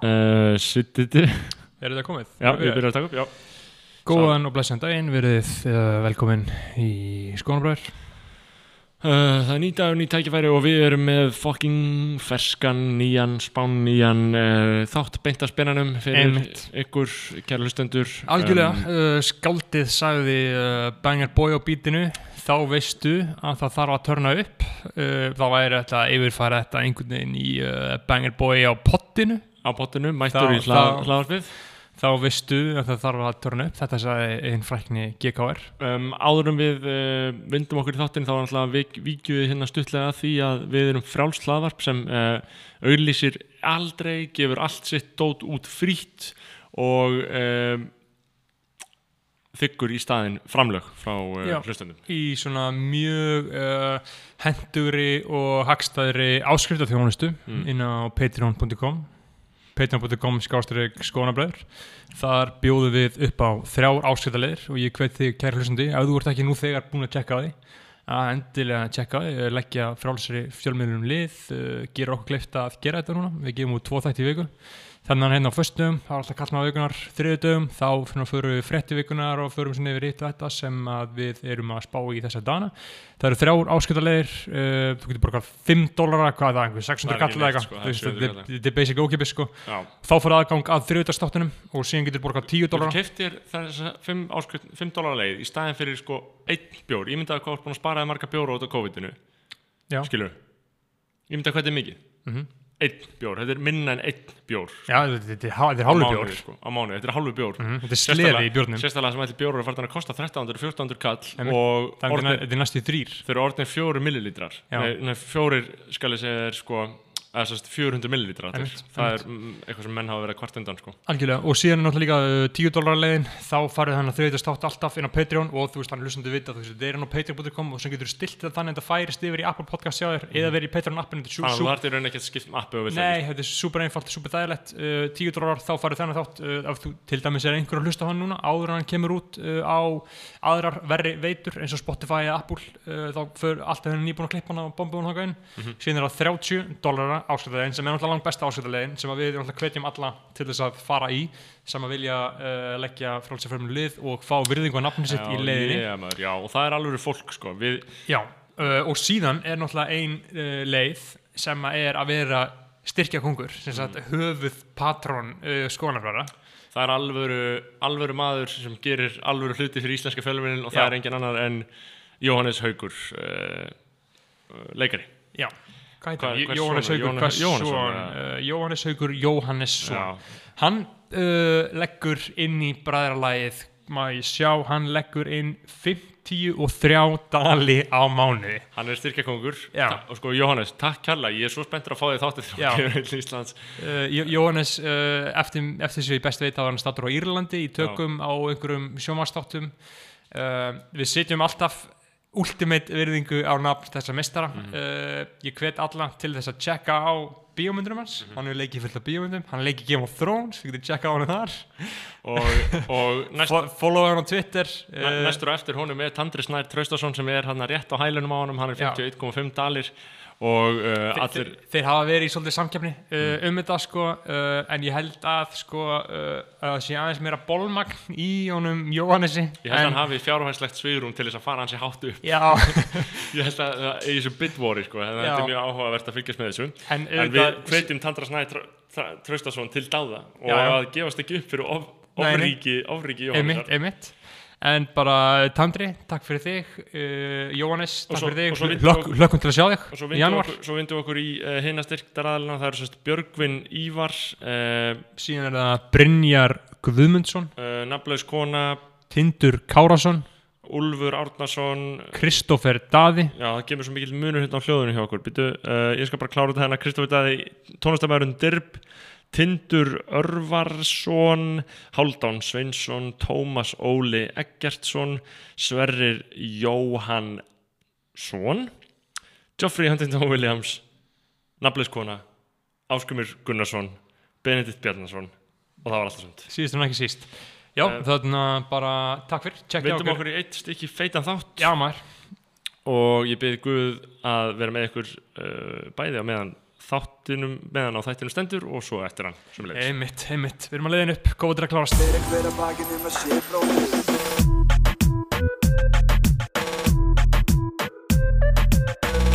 Uh, Sittiti Er þetta komið? Já, ég byrjar að taka upp, já. Góðan og blessan daginn, verið uh, velkomin í Skónabræður. Uh, Það er nýtt dagur, nýtt tækifæri og við erum með fucking ferskan, nýjan, spán nýjan þátt beint að spennanum fyrir Einmitt. ykkur, kæra hlustendur. Algjörlega, Um, uh, skaldið sagði Banger Boy á bítinu þá veistu að það þarf að törna upp. Uh, þá væri þetta að yfirfæra þetta einhvern veginn í Banger Boy á pottinu Á potinu, mættur í hlaðarpið þá veistu að það þarf að törna upp. Þetta sagði einn frækni GKR um, Áður en við uh, vindum okkur í þáttin þá var náttúrulega vik, víkjum við hérna stuttlega því að við erum frjálst hlaðvarp sem uh, auðlýsir aldrei, gefur allt sitt dót út frítt og um, þykkur í staðinn framlög frá uh, hlustendum. í svona mjög uh, hendugri og hagstæðri áskriftaþjónustu Mm. inn á patreon.com patreon.com skástrík skónabræður þar bjóðum við upp á þrjár áskriftalegir og ég hveit þig kæri hlustandi ef þú ert ekki nú þegar búin að tjekka því að endilega tjekka því, eh, leggja frálsri fjölmiðlum lið, uh, gera okkur kleift að gera þetta núna, við gefum út tvo þætti í viku þannig að hérna á föstum, það er alltaf kallna á vikunar þriðudögum, þá fyrir við frétti vikunar og fyrir við yfir eitt og þetta sem við erum að spá í þessa dana það eru þrjár áskiptalegir uh, þú getur borgað 5 dólara, hvað er það, einhver 600 Það er ekki kall eða eitthvað? sko, það Þú veist, 700 þetta er- basic ókipis sko. Já. þá fyrir aðgang að þriðudastáttunum og síðan getur borgað 10 Þú dólara keftir þess að 5 dólar leið í staðin fyrir sko 1 bjór. Ég myndi að hvað er búin að spara þér marga bjóra út á COVID-inu. Skilur að einn bjór, þetta er minna en einn bjór. Já, þetta er er hálfu bjór. sko, á mánuði, þetta er hálfu bjór. Mhm, Þetta er sleði í bjórnum. sérstaklega sem ætli bjór eru farin að kosta 1300 1400 kall Einmitt. og Það er- er næstu þrýr þeir eru orðnir fjóri millilítrar nei, fjórir skal ég segja er sko eða sérst 400 millilítrar Einmitt, það er mm, eitthvað sem menn hafa verið að kvart undan sko. Algjörlega, og síðan er náttúrulega líka uh, 10 dólar leiðin, þá farið þannig að þriðjast átt alltaf inn á Patreon. Og þú veist, hann hlustandi vita, þú veist, þetta er inn á patreon.com og sem getur stilt þetta þannig að þetta færist yfir í Apple Podcast hjá þér eða verið í Patreon appinu, er þannig að þú hartir raun ekki að skipta um við Nei, þetta er super einfalt, super þægilegt. Uh, 10 dólar, þá farið þennan þátt uh, þú til dæmis er einhver að hlusta á hann núna áður hann kemur út uh, á aðrar verri veitur eins og Spotify eða Apple uh, þá fyrir alltaf henni nýbúin að klippa hann og bomba hann hóka inn síðan það 30 dólara ásköldalegin sem er náttúrulega langt besta ásköldalegin sem að við náttúrulega hvetjum alla til þess að fara í sem að vilja uh, leggja frálsaförmum lið og fá virðingu á nafni sitt í leiðinni já, maður, já, og það er alveg fólk sko. við, Já, uh, og síðan er náttúrulega ein uh, leið sem að er að vera styrkja kongur, sem sagt Mm. höfuð patrón skoðanafræra. það er alvöru, alvöru maður sem gerir alvöru hluti fyrir íslenska fjöluminin og það Já. er engin annar en Jóhannes Haugur leikari Já, Jóhannes? Haugur Jóhannes- uh, Jóhannes Haugur Jóhannesson. Já. Hann uh, leggur inn í bræðralægið, má ég sjá, hann leggur inn 53 dali á mánuði. hann er styrkjakongur Já. og sko Jóhannes, takk kærlega, ég er svo spenntur að fá þig þáttið Já. til Íslands Uh, Jó- Jóhannes, uh, eftir, eftir sem ég best veit þá var hann stattur á Írlandi í tökum á einhverjum sjómanstáttum við sitjum alltaf ultimate virðingu á nafn þessa mestara Mhm. uh, ég hvet alla til þess að checka á bíómyndunum hans, Mhm. hann hefur leikið fullt af bíómyndum. Hann leikið Game of Thrones, þið getur checka á hann þar. Og, og næst, Fo- follow hann á Twitter. Næ, uh, næstur á eftir honum er Tandri Snær Traustason sem er hann rétt á hælunum á honum. Hann er Já. 51,5 dalir og uh, allir þeir, þeir hafa verið í svolítið samkeppni uh, um þetta sko uh, en ég held að sko uh, að sé aðeins meira bólmagn í honum Jóhannesi ég held að en- hann hafi fjárhæslegt svigrúm til þess að fara hans í háttu upp. Ég held að það er í þessu bitvori sko, Já. þetta er mjög áhugavert að fylgjast með þessu. En, en við hvetjum Tandra Snær Trau- Tra- Traustason til dáða og Já, já. að gefast ekki upp fyrir of, ofríki Einmitt, Jóhannesar. einmitt En bara Tandri, takk fyrir þig. Uh, Jóhannes, takk svo- fyrir þig. við- Hlökkum til að sjá þig og svo í vindum janúar. okkur, okkur í uh, hina styrktaraðalina það eru sérst Björgvin Ívar uh, Síðan er það Brynjar Guðmundsson. uh, nafnlaus kona. Tindur Kárasson Úlfur Árnason. Kristófer Daði. Já það kemur svo mikil munur hérna á hljóðunum hjá okkur. Býtu, ég skal bara klára þetta hérna. Kristofur Daði tónlistamæðurinn Dirb Tindur Örvarsson Haldán Sveinsson Tómas Óli Eggertsson Sverrir Jóhannsson. Geoffrey Huntington Williams nafnleiskona Áskumur Gunnarsson Benedikt Bjarnason og það var alltaf samt Síðust en ekki síst. Já, Eh, þannig að bara takk fyrir okkur. okkur í eitt stykki feitan þátt. Já maður. Og ég byrði Guð að vera með ykkur uh, bæði á meðan þáttinum meðan á þættinu stendur og svo eftir hann sem leiðis. Einmitt, einmitt, við erum að leiðin upp, til að klárast Fyrir hver að bakið um að sé bróðir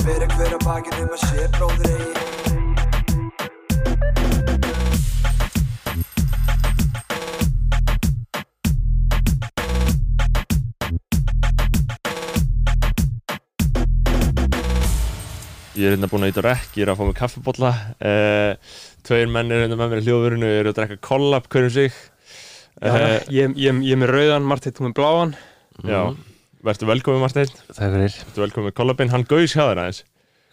Fyrir hver að bakið um að sé bróðir Ég er hérna búin að íta rekk, ég er að fá mig kaffibotla uh, Tveir menn er hérna með mér í hljóðvörinu Ég er að drekka kollab, hverjum sig. Uh, ég, ég, ég er með rauðan, Marteit, þú með bláan. Já, verður velkomin Marteinn. Takk fyrir. Verður velkomin með kollabinn, hann gaus hjá þér aðeins.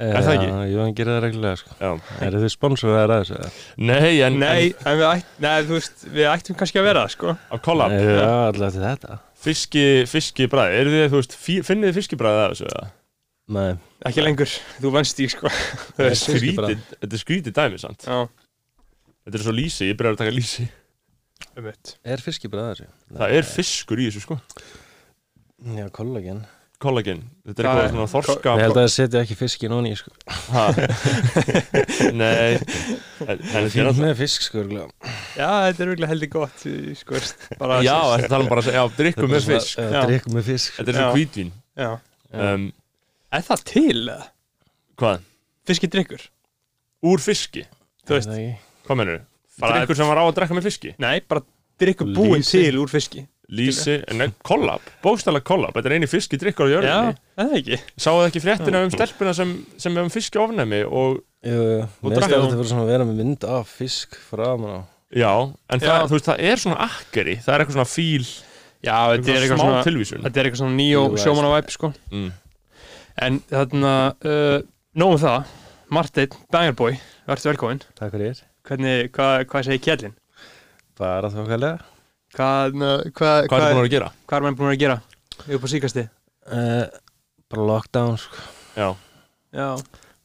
Er það ekki? Já, ég gera það reglulega sko. Já. Er þið sponsorar að þessu? eða? Nei, en, Nei, en við, ætt, nei, veist, við ættum kannski að vera það, sko. En á kollab? Já, alltaf til þetta. Fiski, fiskibræði, eru þið, fiskibræði eða? Nei, Ekki lengur, þú vannst í, sko Þetta er skrítið, þetta er skrítið dæmi, sant? Já, Þetta er svo lýsi, ég byrjar að taka lýsi um mitt er fiskibræð að þessu? Það er fiskur í þessu, sko Já, kollagen Kollagen, þetta er Það eitthvað svona þorska Ég held að það setja ekki fiskin onni sko. Ha. Nei En en þetta er Fínt alltaf með fisk sko örugglega. Já, þetta er virkilega heldur gott, sko bara, Já, þetta tala um bara að segja, já, drikkum með fisk svona, Já. uh, Drikkum með fisk Þetta er svo Já. hvítvín Já, um, er það til? Hvað? Fiskidrykkur? Úr fiski? Þú veist, Er? Hvað menur? Bara- Drikkur sem var á að drekka með fiski? nei, bara drykkur búinn Lýsi. til úr fiski Lýsi, nei, kollab, bókstæðlega kollab Þetta er eini fiski drikkar á Já, jörðinni er það ekki Sáuðu ekki fréttina um stelpuna sem, sem er um fiski ofnæmi og Jú, jú Og Mér finnst þetta fyrir svona að vera með mynd af fisk framan á Já, en það, Já. þú veist, það er svona akkeri Það er eitthvað svona fíl Já, þetta er eitthvað smá svona tilvísun Þetta er eitthvað svona nýjó Jú, sjómannavæp, sko mm. En þarna, uh, nógu það Marteinn, Bangerboy, verður velkominn Takk fyrir Hvernig, hvað, hvað segir kjellin? Bara þokkalega Hvað, uh, hvað, Hvað er búin að gera? hvað er mann búin að gera? Upp á síkasti uh, Bara lockdown sko. Já, Já,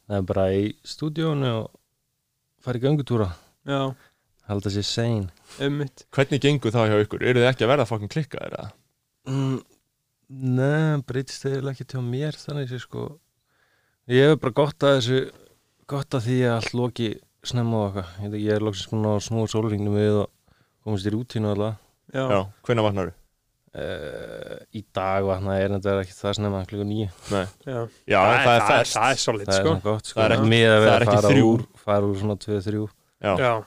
Það er bara í stúdíónu og fara í göngutúra já, Halda sér sane ummitt hvernig gengur það hjá ykkur? Eru þið ekki að verða fokkin klikkaðir eða? mm, Nei, breytist eða ekki til mér þannig sé sko. Ég hef bara gott að þessu gott að því að allt loki snemma og eitthvað. Ég, ég er loksins búin að snúa sólringnum við og komast í rútínu alltaf Já, Já, hvenær vatnar uh, Í dag vatnaði er þetta ekki það snemma klukku nýju Nei. Já. Já, það er fest. Það er solid, Það er sko. gott sko. Það er ekki- Með að það er vera að ekki þrjú.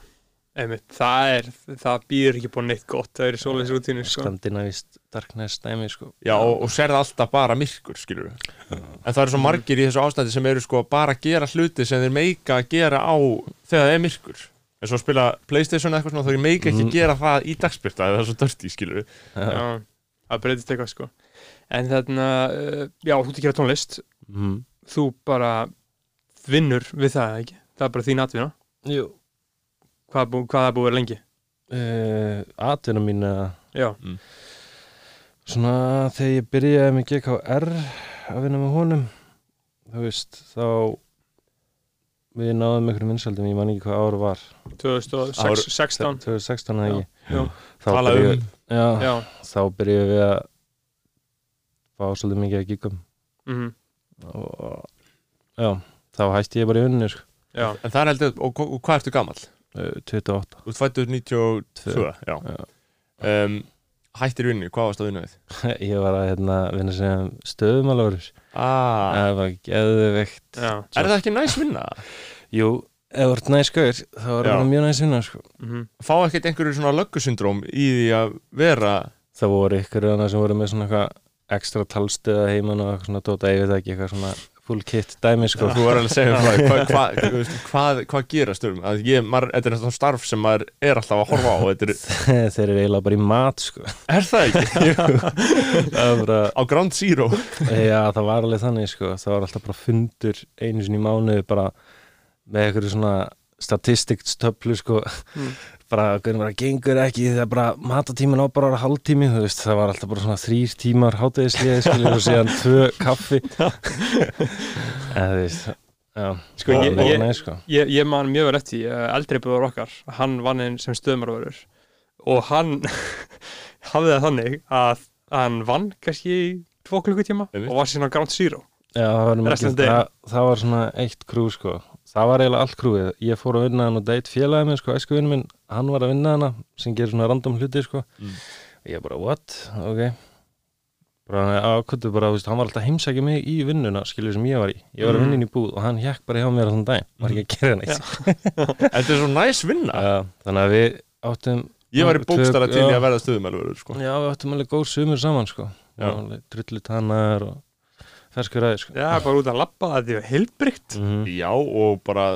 Úr, fara úr svona 2-3 Já, Já, einmitt, það er það býður ekki búin neitt gott það er í svoleiðis rútínu, sko. Skandinavist darkness dæmi sko. Já og, og serða alltaf bara myrkur, skilur En það eru svo margir í þessu ástændi sem eru sko bara að gera hluti sem þeir meika að gera á þegar það er myrkur. En svo að spila Playstation eða eitthvað svona þá er meika ekki að Mhm. gera það í dagspyrta eða það er svo dörti, skilur Já, það breytist eitthvað, sko. En þarna, uh, já, þú ert að gera tónlist. Mm. þú bara vinnur við það, ekki? Það er bara þín atvinna. Jú Hvað, er bú, hvað er búið að vera lengi? uh, Atvinna mín að Já, Svona þegar ég byrjaði með GKR að vinna með honum þú veist, þá við náðum einhverjum vinsaldum, ég man ekki hvað ára var. 2016 2016 eða ekki? Þá byrjuðum um já, já, þá byrjuðum við að fá svolítið mikið að gíkum mhm, og já, þá hætti ég bara í unni sko, já. En það er heldur, og, og, og hvað ertu gamall? Uh, 28 Þú ert fættur 92, já, Já. Um, Hættir vinnu, hvað varst að vinna við? ég var að hérna, vinna sem stöðumálur Ah, það var geðveikt er það ekki næs vinna? jú, ef þú ert næskaur þá er Já. það mjög næs vinna sko. mhm, Fá ekkert einhverju svona löggusyndróm í því að vera það voru ykkur annað sem voru með svona eitthvað ekstra talstöða heimann og eitthvað svona dóta, ég veit ekki, eitthvað svona full kit dæmi sko. Þú var alveg að segja hvað hva, hva, hva, hvað, hvað gera stöðum að ég, maður, þetta er svona starf sem maður er alltaf að horfa á er, þeir eru eiginlega bara í mat sko. Er það ekki? það bara, á Ground Zero. Já það var alveg þannig sko. Það var alltaf bara fundur einu sinni í mánuði bara með eitthvað svona statisticstöflu sko. Mm. Bara, bara gengur ekki þegar bara matatímin á bara að vera hálftími þú veist, það var alltaf bara svona þrýr tímar skilur og síðan tvö kaffi. Eða þú veist já, Sko, það ég- ég- næ, sko. ég, ég man mjög vel eftir eh, eldri búður okkar hann vann einn sem stöðmarverður og hann hafði það þannig að hann vann kannski í tvo klukkutíma og var síðan á Ground Zero. Já, það var, það, það var svona eitt krú sko það var eiginlega allt krúið. Ég fór að vinna hann og deitt félagið minn sko, æsku minn, hann var að vinna hana sem gerir svona random hluti sko. Mm. ég bara, what, ok. Bara, ákvöldu bara, þú veist, hann var alltaf heimsækja mig í vinnuna, skilur sem ég var í. Ég var að Mm. vinna inn í búð og hann hjekk bara hjá mér á þann daginn, var ekki að gera neitt. Þetta er svo næs vinna? Já, þannig að við áttum Ég var í bókstara til Já. að verða stöðumælverður sko. já, við áttum alveg góð sumur saman sko. Já. trullu tannar og ferskur aðeins sko Já, bara út að labba það, þetta er heilbrygt Mhm. Já og bara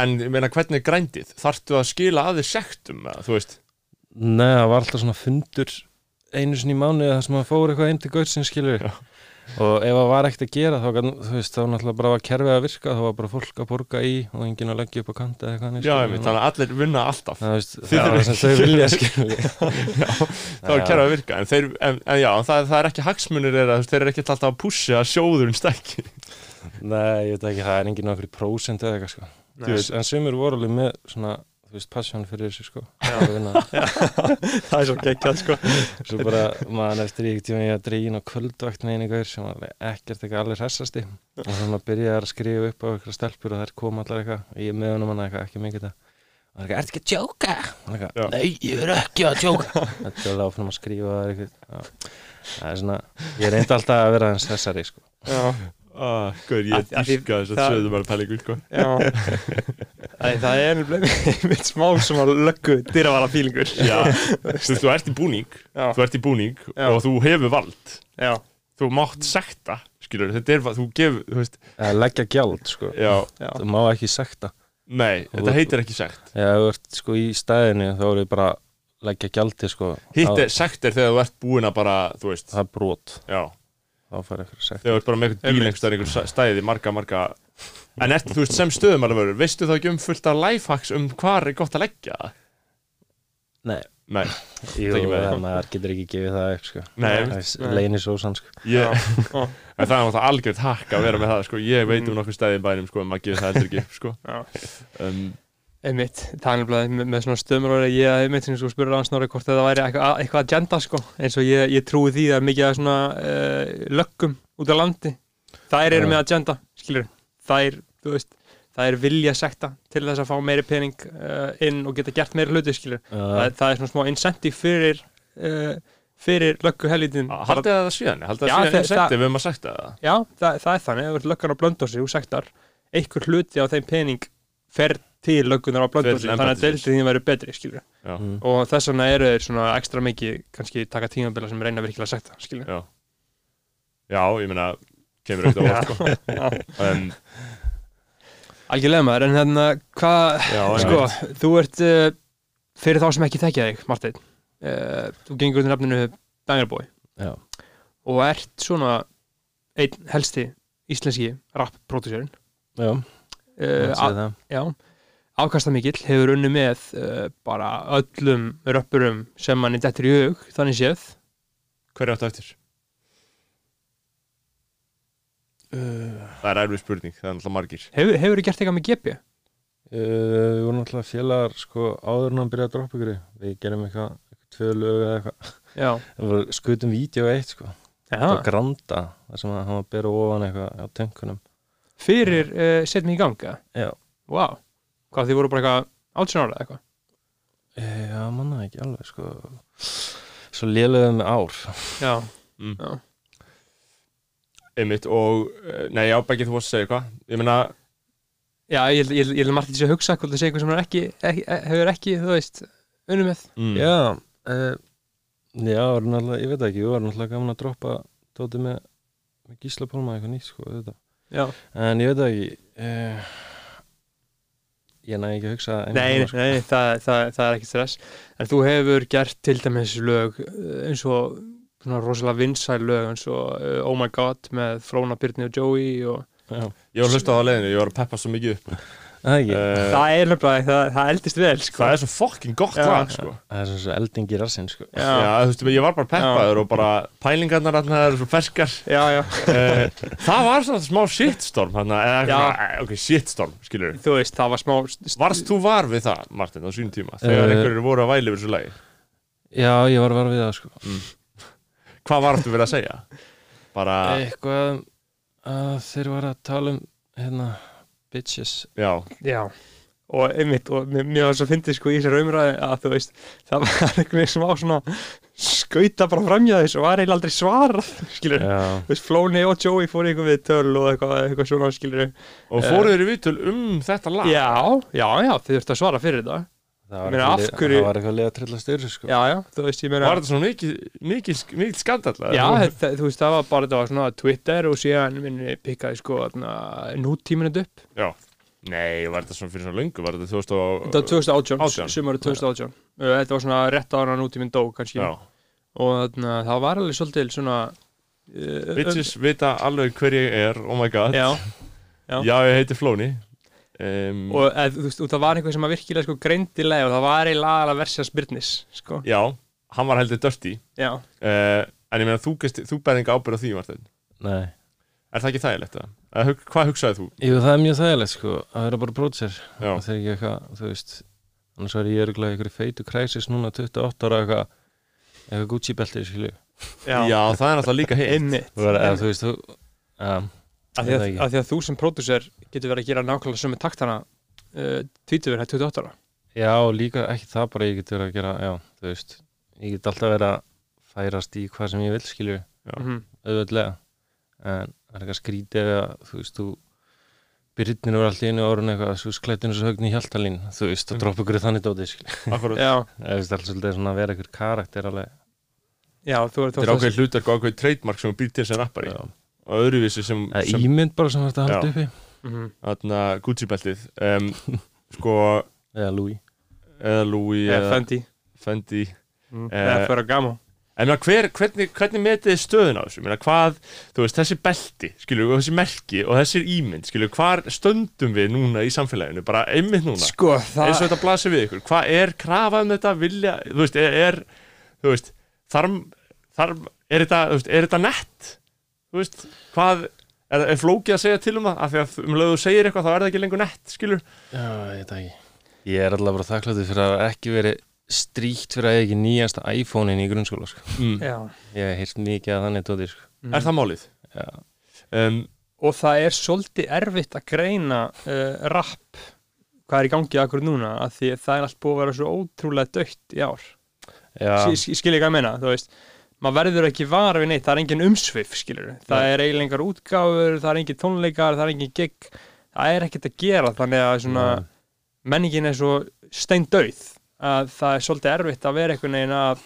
En ég meina hvernig er grændið? Þarftu að skila að þið sektum eða, þú veist Nei, það var alltaf svona fundur einu sinni í mánuði þar sem maður fór eitthvað inn til gautsinn skilur Já. Og ef það var ekkert að gera þá, veist, þá náttúrulega bara var kerfið að virka þá var bara fólk að borga í og enginn að leggja upp á kanta eða Já, einmitt, þannig að allir vinna alltaf. Það, veist, það var sem þau vilja Það var kerfið að virka En, þeir, en, en já, það, það er ekki hagsmunir er að þeir eru ekki alltaf að pussi að sjóðurinn stekki Nei, ég veit ekki, það er enginn okkur í prósent eða eitthvað sko. En sumir voru alveg með svona, þú veist, passion fyrir þessu sko. Það er svo geggjað sko. Svo bara, maður eftir í tíma ég að dregin á kvöldvakt með einu gaur sem ekkert eitthvað alveg hressasti og þannig að byrja að skrifa upp á eitthvað stelpur og þær koma allar eitthvað. Og ég með honum hann eitthvað, ekki mikið það. Og það er eitthvað, ertu ekki að eitthvað, nei, ég er ekki að djóka. Þetta er alveg áfram að skrifa það er svona, ég reyndi alltaf að vera hans þessari sko ah, Guður, ég dýrka þess að það- söðumælpælingu sko. já. Æ, Það er nefnilega mitt smá sem að löggu dyravara fílingur. Já, þú þú ert í búning Já, Þú ert í búning Já. og þú hefur vald. Já, Þú mátt sekta, skilur Þetta er, þú gefur, þú Það leggjað gjald sko, Já, já. Það má ekki sekta. Nei, þetta heitir ekki sekt. Já, þú ert sko í stæðinu þá er ég bara leggja gjaldi sko. Hitt er, sekt er þegar þú ert búin að bara, þú veist Það er brot, Já, þá fær eitthvað sekt þegar þú ert bara með einhvern bíl einhvers staðar í einhver stæði, marga, marga. En ert, þú veist, sem stöðumælverður Veistu þá ekki um fullt af lifehacks um hvar er gott að leggja það? Nei, Nei, jú, ekki með það maður getur ekki gefið það upp sko. Nei. Leini sósan sko. Ég, Já. en það er náttúrulega algjörð hakk að vera með það, sko. Ég veit um nokkur stæði í bænum, sko, en maður gefur það heldur ekki upp, sko. Já. um, Einmitt, það er með, með svona stöðmur og ég einmitt sem þú spurður á Snorri hvort það væri eitthvað, eitthvað agenda sko eins og ég, ég trúi því að mikið af svona uh, löggum út á landi. Þær eru með agenda, skilur þær, þú veist, þær vilja sekta til þess að fá meiri pening uh, inn og geta gert meiri hluti, skilur það, er- það er svona smá incentive fyrir uh, fyrir löggu helvitin Haldið það síðan, haldið það síðan það- incentive um að sekta það. Já, það, það er þannig, löggan á blöndósi og sektar, einhver hluti á þeim pening fer til löggunar á blöndósi til þannig að deildið þín verður betri. Mm. og þess vegna eru þeir svona ekstra mikið kannski taka tímabila sem reyna virkilega að skilur Já, Já ég meina, kemur ekkert á sko. Um, algjörlega maður, en hérna hvað, sko, einmitt. þú ert uh, fyrir þá sem ekki þekkja þig, Marteinn uh, þú gengur undir nafninu Bangerboy Já. og ert svona einn helsti íslenski rap-pródúsörinn já, uh, það sé það. Já, afkastamikill hefur unni með uh, bara öllum röppurum sem manni dettur í hug, þannig séð. Hverju áttu eftir? Uh, Það er erfið spurning, það er alltaf margir. Hefur, hefur gert eitthvað með GP? Uh, við vorum alltaf félagar sko áður en hann byrjaði að droppa ykkur við gerum eitthvað, eitthvað tvö lög eða eitthvað. Já, það var skutum vídeo eitt sko. Já. það var granda þar sem hann var að bera ofan eitthvað á tönkunum. Fyrir uh, setjum í ganga já, Vá, hvað þið voru bara eitthvað 18 ára eða eitthvað? E, já manna ekki alveg sko. Svo léluðum með ár. Já, mm. Já. Einmitt og, eh, nei, já, Beggi, þú varst að segja eitthvað. Ég meina, Já ég, ég, ég, ég vil margt þessi að hugsa hvort það sé eitthvað sem er ekki, ekki, hefur ekki, þú veist unni með. Mm. já, uh, já var náttúrulega, ég veit ekki, við varum náttúrulega gaman að droppa tóti með, með Gísla Pálma eitthvað nýtt sko, þetta Já, en ég veit það ekki uh, ég næði ekki að hugsa nei, sko. nei, það, það, það er ekki stress. En þú hefur gert til dæmis lög uh, eins og rosalega vinsæl lög eins og uh, Oh My God með Fróna, Byrni og Joey og já, Ég var að hlusta á það á leiðinu, ég var að peppa svo mikið upp það uh, það er nefnilega, það, það eldist vel sko. Það er svo fucking gott Já. lag, sko það er svo elding í rassinn sko Já, þú veist, ég var bara peppaður og bara pælingarnar það eru svo ferskar já, já, uh, Það var svona smá shitstorm hann eða Já. eitthvað, eh, ok, shitstorm, skilur þú veist, það var smá Varst þú var við það, Martin, á sínum tíma þegar Eh. einhverjir voru að væli yfir þessu lagi já, ég var að vera við það sko Hvað var þú verið að segja? Bara, eitthvað að þeir var að tala um hérna, bitches. Já, Já, og einmitt og mér, mér var svo fyndið sko í þessari umræði að þú veist, það var einhvern veginn sem á svona skauta bara framjá þess og var eiginlega aldrei svarað, skilur Já, þú veist, Flóni og Joey fóru eitthvað við töl og eitthvað, eitthvað svona, skilur og fóruð þeir í vitul um þetta lag? Já, já, já, þið þurftu að svara fyrir þetta það var, meina, hverju- það var eitthvað leið að trilla styrri sko. Já, já, þú veist, ég meina Var þetta svona mikið, mikið, mikið skandall Já, þetta, þú veist, það var bara, þetta var svona Twitter og síðan minni pikkaði sko nútíminut upp. Já. Nei, var þetta svona fyrir svona löngu, var þetta 2000 og Þetta var 2018, Átján. sumarið 2018 Uh, Þetta var svona rétt ára nútíminn dó kannski. Já, og þannig að það var alveg svolítið svona uh, bitches vita alveg hver ég er, oh my god. Já, Já, Já. ég heiti Flóni um, og eð, þú veist, og það var einhver sem að virkilega sko greindilega og það var eiginlega aðalega versja spyrnis sko, Já, hann var heldur já, uh, En ég meina, þú, þú bæði enga ábyrð á því, Martin Nei. Er það ekki þægilegt það? Eða hug- Hvað hugsaði þú? Jú, það er mjög þægilegt sko að vera bara Já, og þegar ekki eitthvað, þú veist annars var ég örgulega einhverju feitu kræsis núna 28 ára eitthvað eitthvað Gucci beltið skilju já, Já það er náttúrulega líka heitt. Þú veist þú um, af því, að, því að þú sem pródusser getur verið að gera nákvæmlega sömu taktana uh, það er 28 ára. Já, líka ekki það bara ég get verið að gera, já, þú veist ég get alltaf verið að færast í hvað sem ég vil skilju, Já. mm -hmm. auðvöldlega en það er eitthvað skrítið að þú veist, þú byrjuninu var alltaf einu orðin eitthvað, þú veist, klættinu svo högni í hjaltalín, þú veist, og droppa ykkur þannig dótið, skilju, já, það er alltaf svolítið svona að vera ykkur karakter alveg, já, þú sem þú býr öðruvísi sem, Eða sem ímynd bara sem þetta haldi uppi mm -hmm. atna, Gucci beltið um, sko, eða Louis. Eða Louis eða eða Fendi. Fendi. Mm. Eh, eða Ferragamo En meina, hver, hvernig, hvernig metið þið stöðun á þessu? Meina, hvað, þú veist, þessi belti, skilju, og þessi merki og þessi ímynd, skilju, hvar stöndum við núna í samfélaginu, bara einmitt núna, sko, eins það og þetta blasir við ykkur, hvað er krafa um þetta, vilja, þú veist, er, er þú veist, þarf, þarf, er þetta, þú veist, er þetta nett, þú veist, hvað, er, er flókið að segja til um það, af því að um lögðu segir eitthvað, þá er það ekki lengur nett, skilju, Já, ég veit ekki Ég er alltaf bara þakkláttur fyrir að ekki verið stríkt fyrir að ég ekki nýjasta iPhone-in í grunnskóla sko. mm. já. Ég hef heyrt mikið að þannig tóti sko. er það málið? Já, Um, og það er svolítið erfitt að greina uh, rap hvað er í gangi akkur núna að því að það er allt búið að vera svo ótrúlega dögt í ár já, Sk- sk- skil ég hvað að meina, þú veist maður verður ekki vara við neitt, það er engin umsvif skilur, það er eiginlega engar útgáfur það er engin tónleikar, það er engin gig. Það er ekkert að gera, þannig að svona Nei. menningin er svo steindauð að það er svolítið erfitt að vera einhvern veginn að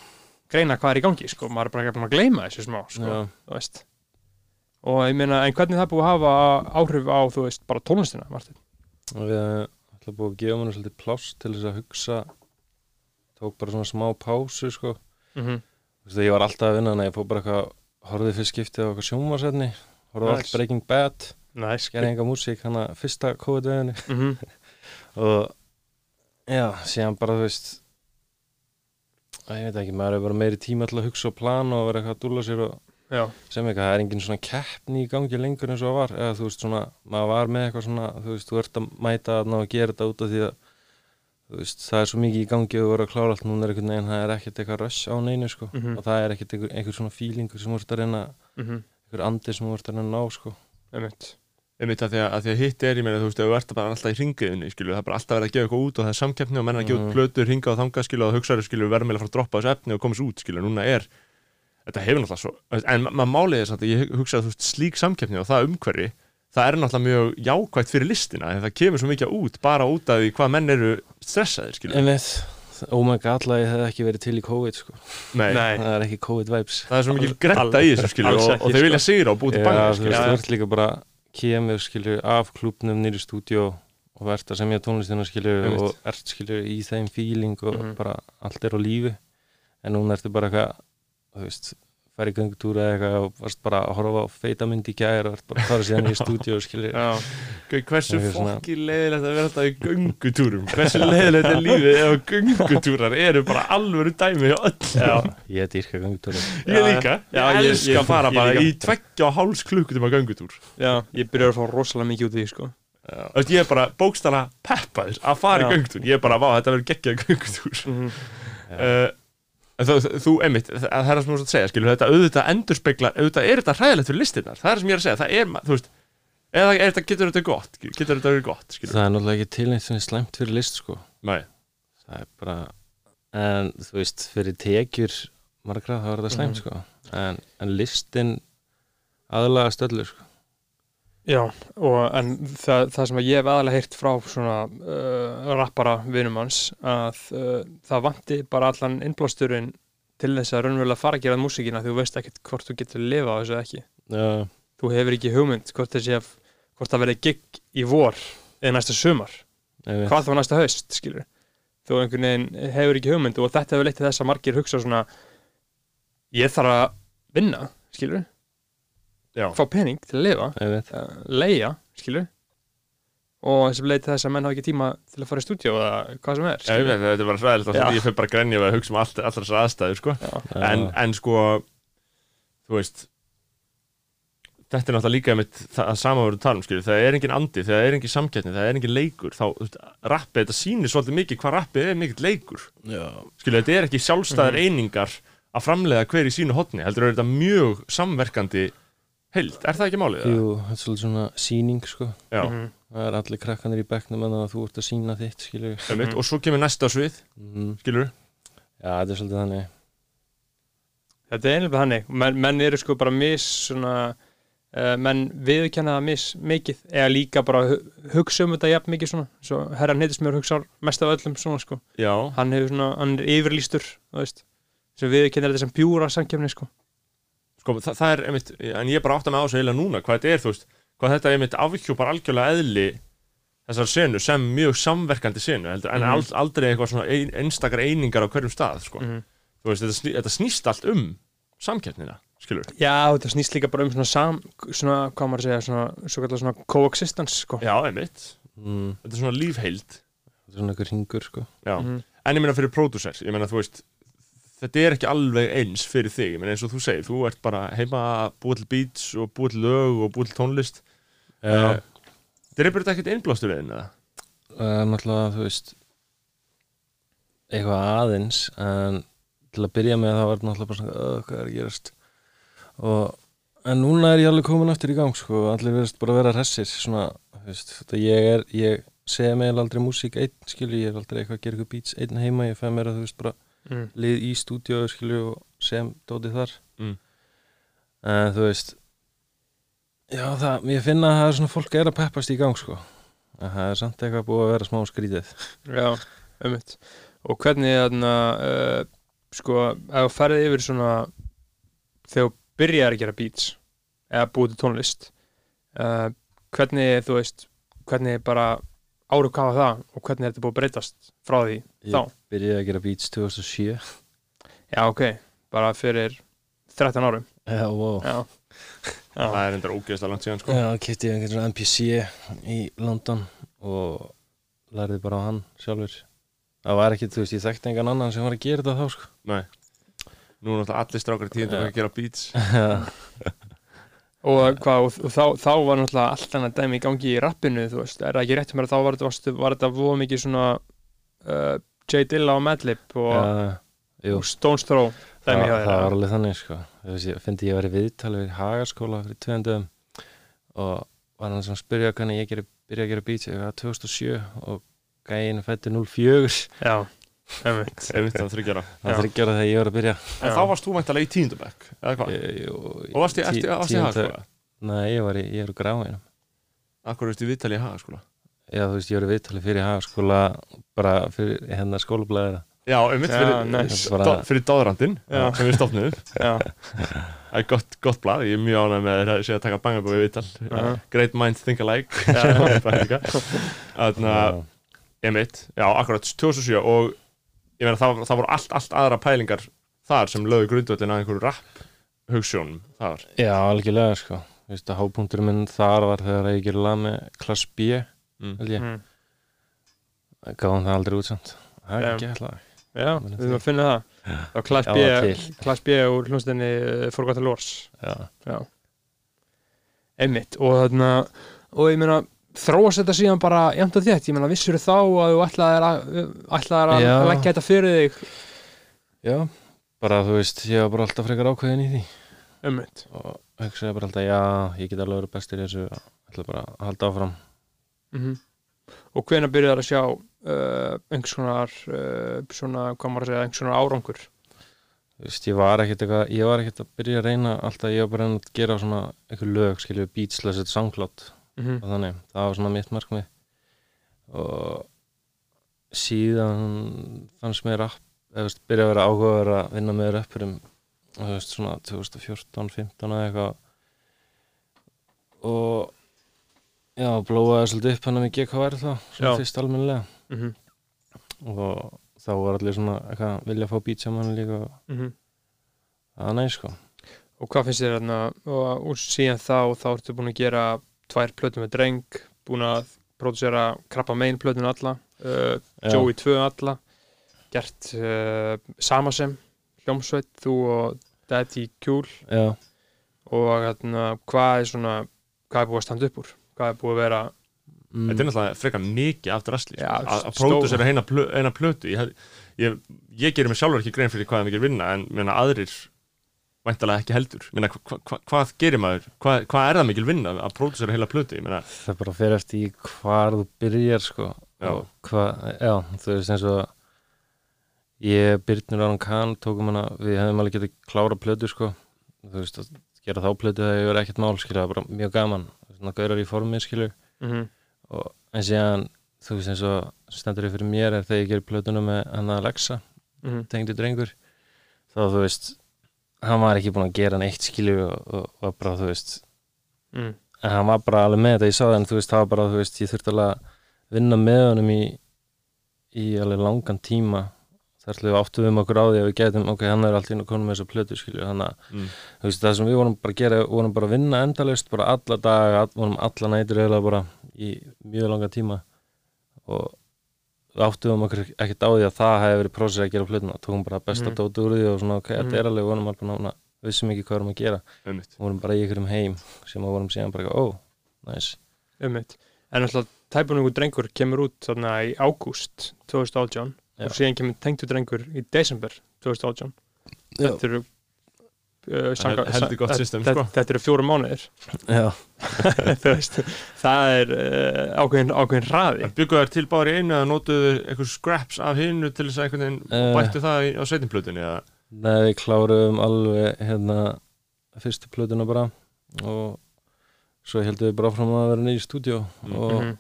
greina hvað er í gangi, sko, maður er bara ekki að gleyma þessu smá, sko, þú veist. Og ég meina, en hvernig það er búið að hafa áhrif á, þú veist, bara tónlistina, Martin? Við ætla búið að gefa mér svolítið pláss til þess að hugsa tók bara svona smá pásu sko. mm -hmm. Ég var alltaf að vinna en ég fór bara eitthvað horfði fyrst skiptið á eitthvað sjónvarsetni horfði Nice. allt Breaking Bad nice. gerði enga músík hann að fyrsta COVID-veginni mm -hmm. og já, síðan bara þú veist að ég veit ekki, maður er bara meiri tíma til að hugsa og plana og vera eitthvað að dúlla sér og já, sem eitthvað, það er engin svona keppni í gangi lengur eins og það var, eða þú veist svona maður var með eitthvað svona, þú veist, þú ert að mæta að ná að gera þetta út af því að veist, það er svo mikið í gangi og voru að klára allt núna er einhvern veginn, það er ekkert eitthvað rush á neinu sko, Mhm. og það er ekkert einhver, einhver svona feelingur sem ert að reyna mm -hmm. einhver andi sem ert að reyna að ná sko einmitt einmitt að því að, að því að hitt er, ég meina, þú veist, þú ert bara alltaf í ringiðinni, skilju, það er bara alltaf verið að gefa eitthvað út og það er samkeppni og menn að gefa út Mhm. plötur, ringa og þanga, skilju, og hugsaður, verðum meila að fara að droppa þessu efni og komast út, skilju, núna er, þetta hefur náttúrulega svo, en ma- maður málið er samt að ég hugsa að, þú veist, slík samkeppni og það umhverfi, það er náttúrulega mjög jákvægt fyrir listina, en það kemur svo mikið út, bara út af því hvað menn eru stressaðir, skilju. Einmitt, oh my god, ég hef ekki verið til í COVID sko, Nei, Nei. það er ekki COVID vibes það er svo mikið gretta í þessu, skilju, alls og, og þeir vilja sko. sigra og Já, banga, veist, Já, þú ert líka bara kemur, skilju, af klúbnum nýri stúdíó og verðt að semja tónlistina, skilju Einmitt. og ert, skilju, í þeim feeling og Mhm. bara allt er á lífi en núna ertu bara eitthvað þú veist, færi göngutúra eða eitthvað og varst bara að horfa á feitamynd í gær og ert bara að fara síðan í Gauð, hversu fokki leiðilegt að vera alltaf í göngutúrum? Hversu leiðilegt er lífið ef göngutúrar eru bara alvöru dæmi já, ég dýrka göngutúra ég líka, já, ég elska að fara bara í tveggja og háls klukkutíma göngutúr. Já, ég byrjar að fá rosalega mikið út í því, sko. Þú veist, ég er bara bókstala peppaður að fara Já. í göngutúr. Ég er bara, vá, þetta verður geggjað göngutúr mm -hmm. uh, þú, einmitt, það það er það sem þú veist að segja skilur, þetta auðvitað endurspeglar, auðvitað er þetta hræðilegt fyrir listinnar, það er það sem ég er að segja það er, þú veist, eða er þetta, getur þetta gott getur þetta verið gott, skilur? Það er náttúrulega ekki til neitt sem er slæmt fyrir list sko. Nei, það er bara en þú veist, fyrir tekjur margra þá er þetta slæmt Mhm. sko. En, en listin aðlaga stöldur sko Já, og en það, það sem ég hef aðalega heyrt frá svona uh, rappara vinum hans að uh, það vanti bara allan innblásturinn til þess að raunverulega fara að gera músíkina því þú veist ekkert hvort þú getur lifa á þessu ekki. Já, þú hefur ekki hugmynd hvort þessi að hvort það verði gig í vor eða næsta sumar, hvað þá næsta haust skilur, þú einhvern veginn hefur ekki hugmynd og þetta hefur leitt til þess að margir hugsa svona ég þarf að vinna, skilur já, fá pening til að lifa uh, leia, skilur og þessum leið til þess að menn hafa ekki tíma til að fara í stúdíu eða hvað sem er Já, ég skilurðu. veit, þetta er bara svæðilegt Já. að ég fyrir bara að grenja við að hugsa um allt, allar þessar aðstæður sko. Já. en, en sko þú veist þetta er náttúrulega líka með það að sama voru talum skilur, það er engin andi, það er engin samkettni það er engin leikur, þá, þú veist, rappið þetta sýnir svolítið mikið hvað rappið er mikill leikur já, skilur, þetta er ekki sjálfstæðar einingar að framleiða hver í sínu hotni, heldur er þetta mjög samverkandi heild, er það ekki málið? eða? jú, þetta er svolítið svona síning sko. Já, Mhm. það er allir krakkanir í bekknum en að þú ert að sína þitt skilur einmitt, og svo kemur næsta svið mm. skilur, já, þetta er svolítið þannig. Þetta er einlega þannig, menn, menn eru sko bara mis svona uh, menn viðkenna það mis mikið eða líka bara hu- hugsa um þetta jafn mikið svona, svo herran heitismjör hugsa mest af öllum svona sko, já, hann hefur svona hann er yfirlýstur, þú veist sem viðkenna þetta sem pjúra samkefni sko sko, það, það er einmitt, en ég er bara átt að með á þessu eiginlega núna, hvað þetta er, þú veist hvað þetta er einmitt afhjúpar algjörlega eðli þessar senu sem mjög samverkandi senu, heldur, en Mhm. ald, aldrei eitthvað svona ein, einstakar einingar á hverjum stað sko. Mhm. þú veist, þetta, sný, þetta snýst allt um samkeppnina, skilur Já, þetta snýst líka bara um svona sam, svona, hvað maður að segja, svona, svo kallar svona coexistence, sko. já, einmitt, mm. þetta er svona lífheild þetta er svona einhver ringur sko já, Mhm. en ég meina fyrir pródúsers, ég meina þú veist þetta er ekki alveg eins fyrir þig meina eins og þú segir, þú ert bara heima að búa til beats og búa til lög og búa til tónlist. Já, þetta er bara ekkert innblástur einn eða? uh, náttúrulega þú veist eitthvað aðeins en til að byrja með það var náttúrulega bara svona "Ugh, hvað er að gerast? Og en núna er ég alveg komin aftur í gang sko, allir verðast bara að vera hressir svona, veist, þetta ég er ég segja mig aldrei músík einn skilju, ég er aldrei eitthvað að gera eitthvað beats einn heima ég fæ mér að þú veist bara Mm. lið í stúdíu skilju og sem dótið þar Mm. en þú veist já það, ég finna að það er svona fólk er að peppast í gang sko en það er samt eitthvað búið að vera smá skrítið Já, ummitt. Og hvernig, þarna, uh, sko, ef þú ferði yfir svona, þegar þú byrjar að gera beats, eða búið til tónlist, uh, hvernig, þú veist, hvernig bara áru kafa það og hvernig er þetta búið að breytast frá því þá? Ég byrjaði að gera beats 2007 Já, ok, bara fyrir 13 árum. Já, wow Já. Já. það er endur ógeðslega langt síðan sko. Já, kipti ég einhvern svona NPC í London og lærði bara á hann sjálfur Það var ekki, þú veist, ég þekkti engan annan sem var að gera þetta þá, sko Nei. Nú er náttúrulega allir strákar í tíðin að gera beats Já, Og, hvað, og, þá, þá var náttúrulega allt annað dæmi í gangi í rappinu, þú veist, er það ekki rétt með að þá var þetta, var þetta voða mikið svona uh, J Dilla og Madlib og, og Stones Throw hjá það var alveg þannig, sko. Ég fyndi ég var í viðtali við Hagaskóla fyrir tveimdöðum og var hann að spyrja hvernig ég byrja að gera beats ég var 2007 og gæinn fætti 04 Já, einmitt einmitt að þryggjara Það Já. þryggjára þegar ég var að byrja en Já. þá varst þú mæntalega í tíundabæk eða hvað? Ég- og varst tí- eftir, í tíunda- hagaskóla? Nei, ég var í, ég er úr gráinum Akkur veist í viðtali í hagaskóla? Já, þú veist, ég var í viðtali fyrir hagaskóla bara fyrir hérna skólablaðina Já, einmitt fyrir, nice. Bara- fyrir dáðrandinn Já. sem við stofnum Já, Það er gott, gott blað, ég er mjög ánægð með að sé að taka bangabói viðtal Já. Great minds think alike Þannig að, einmitt, já, akkurat 2007 og ég meina það, það voru allt, allt aðra pælingar þar sem lögu grundvöldin að einhverju rap hugssjónum þar. Já, algjörlega, sko. Þú veist, að hápunkturinn minn þar var þegar ég gerði lag með klass B, mm. held ég. Mm. Gáðum það aldrei út samt. Það er Já. ekki eitthvað já við þurfum að finna það. Klass B. Klass B úr hljónstinni uh, Forgotten Lords. Já, Já. Einmitt. Og þarna og ég meina þróast þetta síðan bara jæmt og þétt, ég meina vissur þá að þú ætlaðir að, ætlaðir að Já. leggja þetta fyrir þig? Já bara þú veist, ég var bara alltaf frekar ákveðin í því. Ummitt og hugsaði bara alltaf, já, ég get alveg verið bestur í þessu ætla bara að halda áfram. Mm og hvenær byrjar að sjá uh, einhvers konar uh, svona, hvað maður að segja, einhvers konar árangur? Þú veist, ég var ekkert eitthvað, ég var ekkert að byrja að reyna alltaf, ég var bara að að gera svona einhver lög, skilju, beatsless et mm og þannig, það var svona mitt markmið. Og síðan fannst mér rapp, eða veist, byrja að vera áhugaður að vinna með rappurum og þú veist, svona 2014, 15 eða eitthvað. Og já, blóaði svolítið upp hann að við GKR þá, svona Já. fyrst almennilega. -hmm. og þá var allir svona eitthvað vilja að fá beat saman líka og Mm það er næ, sko. Og hvað finnst þér þarna og, og síðan þá, þá ertu búin að gera tvær plötum með dreng búin að pródusera krabba megin plötun alla uh. Joey 2 alla gert uh, Samasem hljómsveit, þú og Daddy Cool Já, og þarna, hvað er svona hvað er búið að standa upp úr hvað er búið að vera mm, Þetta er náttúrulega frekar mikið af drasli Já, sko. að pródusera eina, plö, eina plötu ég, ég, ég gerir mig sjálfur ekki grein fyrir hvað það mikið vinna en meina, aðrir væntalega ekki heldur. Meina, hva, hva, hvað gerir maður? Hvað, hvað er það mikil vinna að pródusera heila plötu? Ég meina, það bara fer eftir í hvar þú byrjar sko. Já. og hvað, já, þú veist eins og ég, Byrnur Aron Kahn tókum hana, við hefum alveg getið klára plötu sko, þú veist að gera þá plötu það er ekkert mál, skilja, það er bara mjög gaman. Svona gaurar í formi, skilju mm -hmm. og en síðan, þú veist eins og stendur ég fyrir mér er þegar ég gerir plötuna með hann að Alexa, Mm tengdi drengur þá þú veist hann var ekki búin að gera neitt skilju og, og, og bara þú veist mm. en hann var bara alveg með þetta, ég sá það en þú veist, það var bara, þú veist, ég þurfti alveg að vinna með honum í í alveg langan tíma. Þar til við áttum um okkur á því að við getum ok, hann er alltaf inn og konum með þessa plötu, skilju þannig að, mm, þú veist, það sem við vorum bara að gera við vorum bara að vinna endalaust, bara alla daga all, vorum alla nætur eiginlega bara í mjög langa tíma. Og við áttum um okkur ekkert á því að það hefði verið prósess að gera plötuna, tókum bara besta Mhm. dóti úr því og svona, ok, Mhm. þetta er alveg, við vorum alveg nána, vissum ekki hvað við vorum að gera einmitt. vorum bara í ykkurum heim sem að vorum síðan bara, ó, næs ummitt en alltaf tæpunungu drengur kemur út þarna í ágúst 2018 Já. og síðan kemur tengtu drengur í desember 2018 þetta eru uh, sanga- heldur gott system, sko. þetta eru fjórum mánuðir Já, Þú veist, það er uh, ákveðin, ákveðin hraði Byggu þær til báður í einu eða notuðu eitthvað scraps af hinnu til þess að einhvern veginn Eh. bættu það á sveitinplötunni eða Nei, við kláruðum alveg hérna fyrstu plötuna bara og svo heldum við bara fram að vera niður í stúdíó Mm. og Mhm.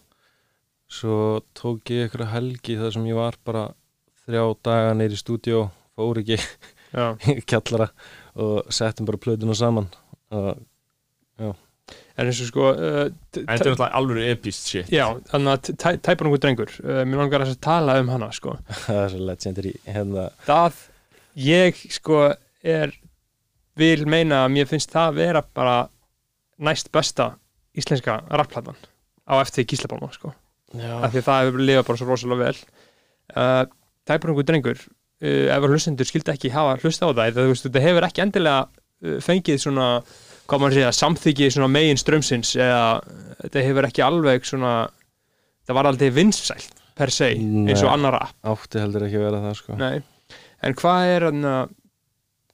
svo tók ég ykkur helgi þar sem ég var bara þrjá daga niður í stúdíó fór ekki Já. í kjallara og settum bara plötuna saman. Og en eins og sko uh, En þetta er náttúrulega alveg epist shit. Já, þannig að tæ- tæpunungu drengur. Uh, mér langar að tala um hana sko. Það er svo legendary hérna, það, ég sko er vil meina að mér finnst það vera bara næst besta íslenska rapplatan á eftir Gíslabálma sko. Já, af því að það hefur lifað bara svo rosalega vel. Uh, tæpunungu drengur uh, ef hlustendur skildi ekki hafa hlusta á það þetta hefur ekki endilega uh, fengið svona, hvað maður segja svona megin strömsins eða þetta hefur ekki alveg svona það var aldrei vinsælt per se eins og annar rap átti heldur ekki að vera það sko Nei, en hvað er hann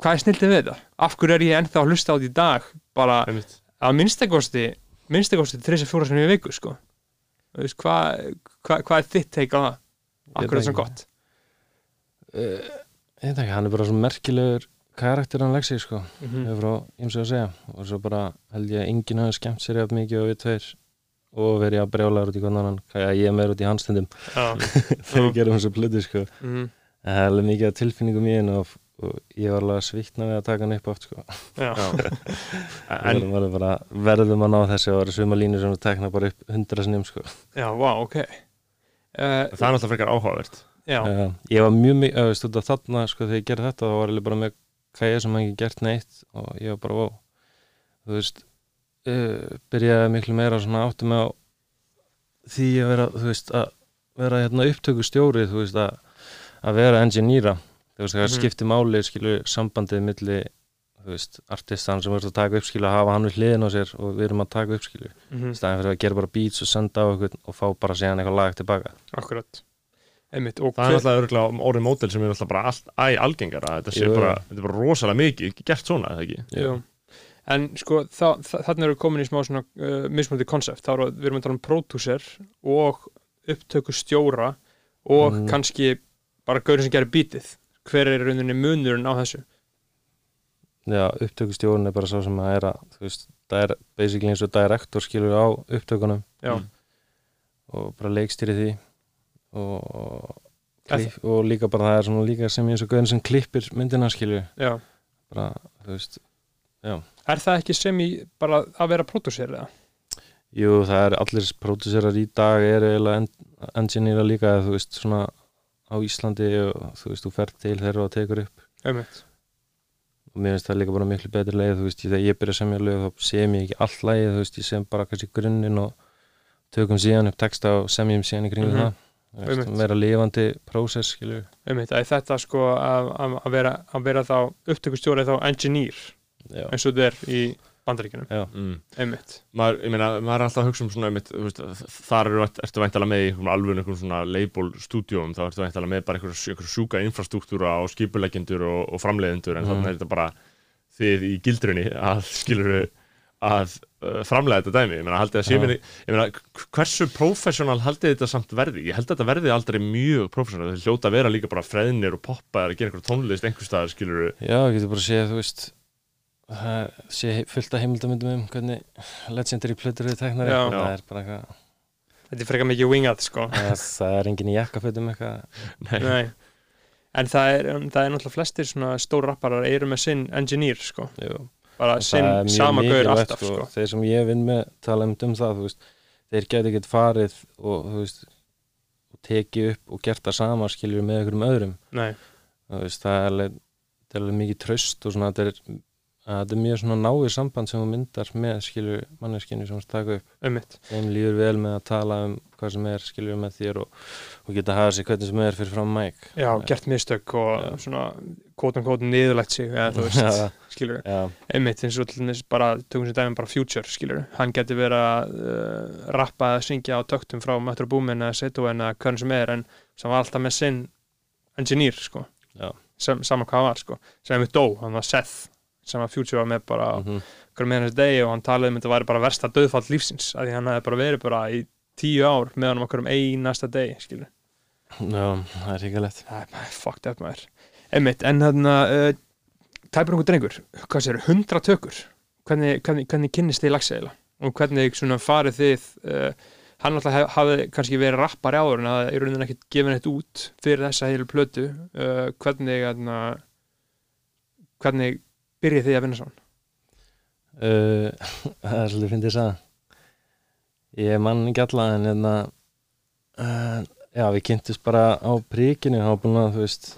hvað er snildið við þetta? Af hverju er ég ennþá að hlusta á þetta í dag bara Einmitt. að minnstakosti minnstakosti 3-4 sem ég viku sko hvað hva, hva er þitt teik á það? Hverju er það svona gott? Uh, ég veit ekki, hann er bara svo merkilegur karakter hann Lexi sko. Mm hefur frá ymsi að segja. Og svo bara held ég að enginn hafi skemmt sér jafn mikið og við tveir. Og verið að brjála út í hvernig hann hvað ég er meira út í handstundum Já, þegar við gerum þessu plötu sko. Mm, en það er alveg mikið af tilfinningum í hennu og, og ég var alveg að svikna við að taka hann upp oft sko. Já, En verðum, bara, verðum að ná þessu og það eru svima línur sem við tekna bara upp hundra sinnum sko. Já, vá, ok. Uh, það er náttúrulega frekar áhugavert uh, ég var mjög mikið, veist þú þarna sko þegar ég gerði þetta þá var ég bara með ég sem ekki gert neitt og ég var bara wow þú veist uh, byrjaði miklu meira svona áttu með því að vera þú veist að vera hérna upptöku stjóri þú veist að, að vera engineera. Þú veist það Mhm. skipti máli skilu sambandið milli þú veist artistan sem verður að taka upp skilu að hafa hann við hliðin á sér og við erum að taka upp skilu mm staðin fyrir að gera bara beats og senda á okkur og fá bara síðan eitthvað lag tilbaka akkurat Einmitt, Það er náttúrulega örgulega orðið mótel sem er náttúrulega bara allt æ algengara Þetta sé bara, þetta bara rosalega mikið gert svona, eða ekki? Jú. en sko þa þa þannig erum við komin í smá svona uh, mismunandi konsept, þá erum við erum að tala um pródúser og upptöku stjóra og Mm. kannski bara gaurin sem gerir bítið. Hver er í rauninni munurinn á þessu? Já, upptökustjórn er bara svo sem að er að, þú veist, það er basically eins og direktor skilur á upptökunum. Já, og bara leikstýri því og, klipp, og líka bara það er svona líka sem eins og gauðin sem klippir myndina skilur já bara, þú veist, er það ekki sem í bara að vera pródúser eða? jú það er allir pródúserar í dag er eiginlega en, engineera líka eða þú veist svona á Íslandi og þú veist, þú fer til þeirra og tekur upp Einmitt. og mér finnst það líka bara miklu betri leið þú veist, þegar ég byrja að semja lög þá sem ég ekki all lagið, þú veist, ég sem bara kannski grunninn og tökum síðan upp texta og semjum síðan í kringum Mhm. það Þú veist, Einmitt. Vera lifandi prósess, skilur Einmitt, að þetta sko að, að, að, vera, að vera þá upptökustjóri þá engineer já, eins og þetta er í bandaríkjunum. Já, mm. einmitt, maður, ég meina, maður er alltaf að hugsa um svona einmitt, þú veist, þar eru, ertu væntalega með í alveg einhverjum svona label stúdíum þá ertu væntalega með bara einhver sjúka infrastruktúra og skipuleggjendur og, og framleiðendur en Mhm. þannig er þetta bara þið í gildrunni að skilur að uh, framlega þetta dæmi. Ég meina, haldið að sé minni, ég meina, hversu professional haldið þetta samt verði? Ég held að þetta verði aldrei mjög professional. Þeir hljóta að vera líka bara freðnir og poppa eða gera einhver tónlist einhver staðar skilur já, ég getur bara að segja, þú veist það sé fullt af heimildamöndum um hvernig legendary plötur eru teknar Já. það er bara eitthvað þetta er frekar mikið wingað sko. Það, það er engin í jakkafötum eitthvað. Nei. Nei. en það er, það er náttúrulega flestir svona stór rapparar eru með sinn engineer sko, jú. Bara mjög sama gaur alltaf sko. þeir sem ég vinn með tala um það veist, þeir geti ekkert farið og veist og tekið upp og gert það sama skilur með einhverjum öðrum. Veist, það er alveg, alveg mikið tröst og svona þetta er, er mjög náið samband sem þú myndar með skilur manneskinu sem þú taka upp. Þeim líður vel með að tala um hvað sem er skilur með þér og, og geta hafa sig hvernig sem er fyrir fram mæk. Já, gert mistök og Já. svona kótum kótum niðurlægt sig eða þú veist, skilur einmitt eins og til dæmis bara tökum sér dæmi bara Future, skilur hann geti verið að uh, rappa eða syngja á töktum frá Möttur Búmin eða Setúen eða hvern sem er en sem var alltaf með sinn engineer, sko. Sem, sama hvað var, sko. Sem einmitt dó, hann var Seth sem að Future var með bara mm mhm, með hans degi og hann talaði um að þetta væri bara versta döðfall lífsins, af því hann hefði bara verið bara í tíu ár meðan um okkur um einasta degi, skilur já, það er bara fucked up maður. Einmitt, en þarna uh, Tæpur einhver drengur, hvað sér, hundra tökur. Hvernig, hvernig, hvernig kynnist þið lagseðila og hvernig svona farið þið uh, hann alltaf hef, hafði kannski verið rappari áður en það er raunin ekkert gefin eitt út fyrir þessa heilu plötu. Uh, hvernig þarna, hvernig byrjið þið að vinna uh, það er svolítið að sagða ég mann ekki alla en hérna já við kynntumst bara á príkinu hann var búin að þú veist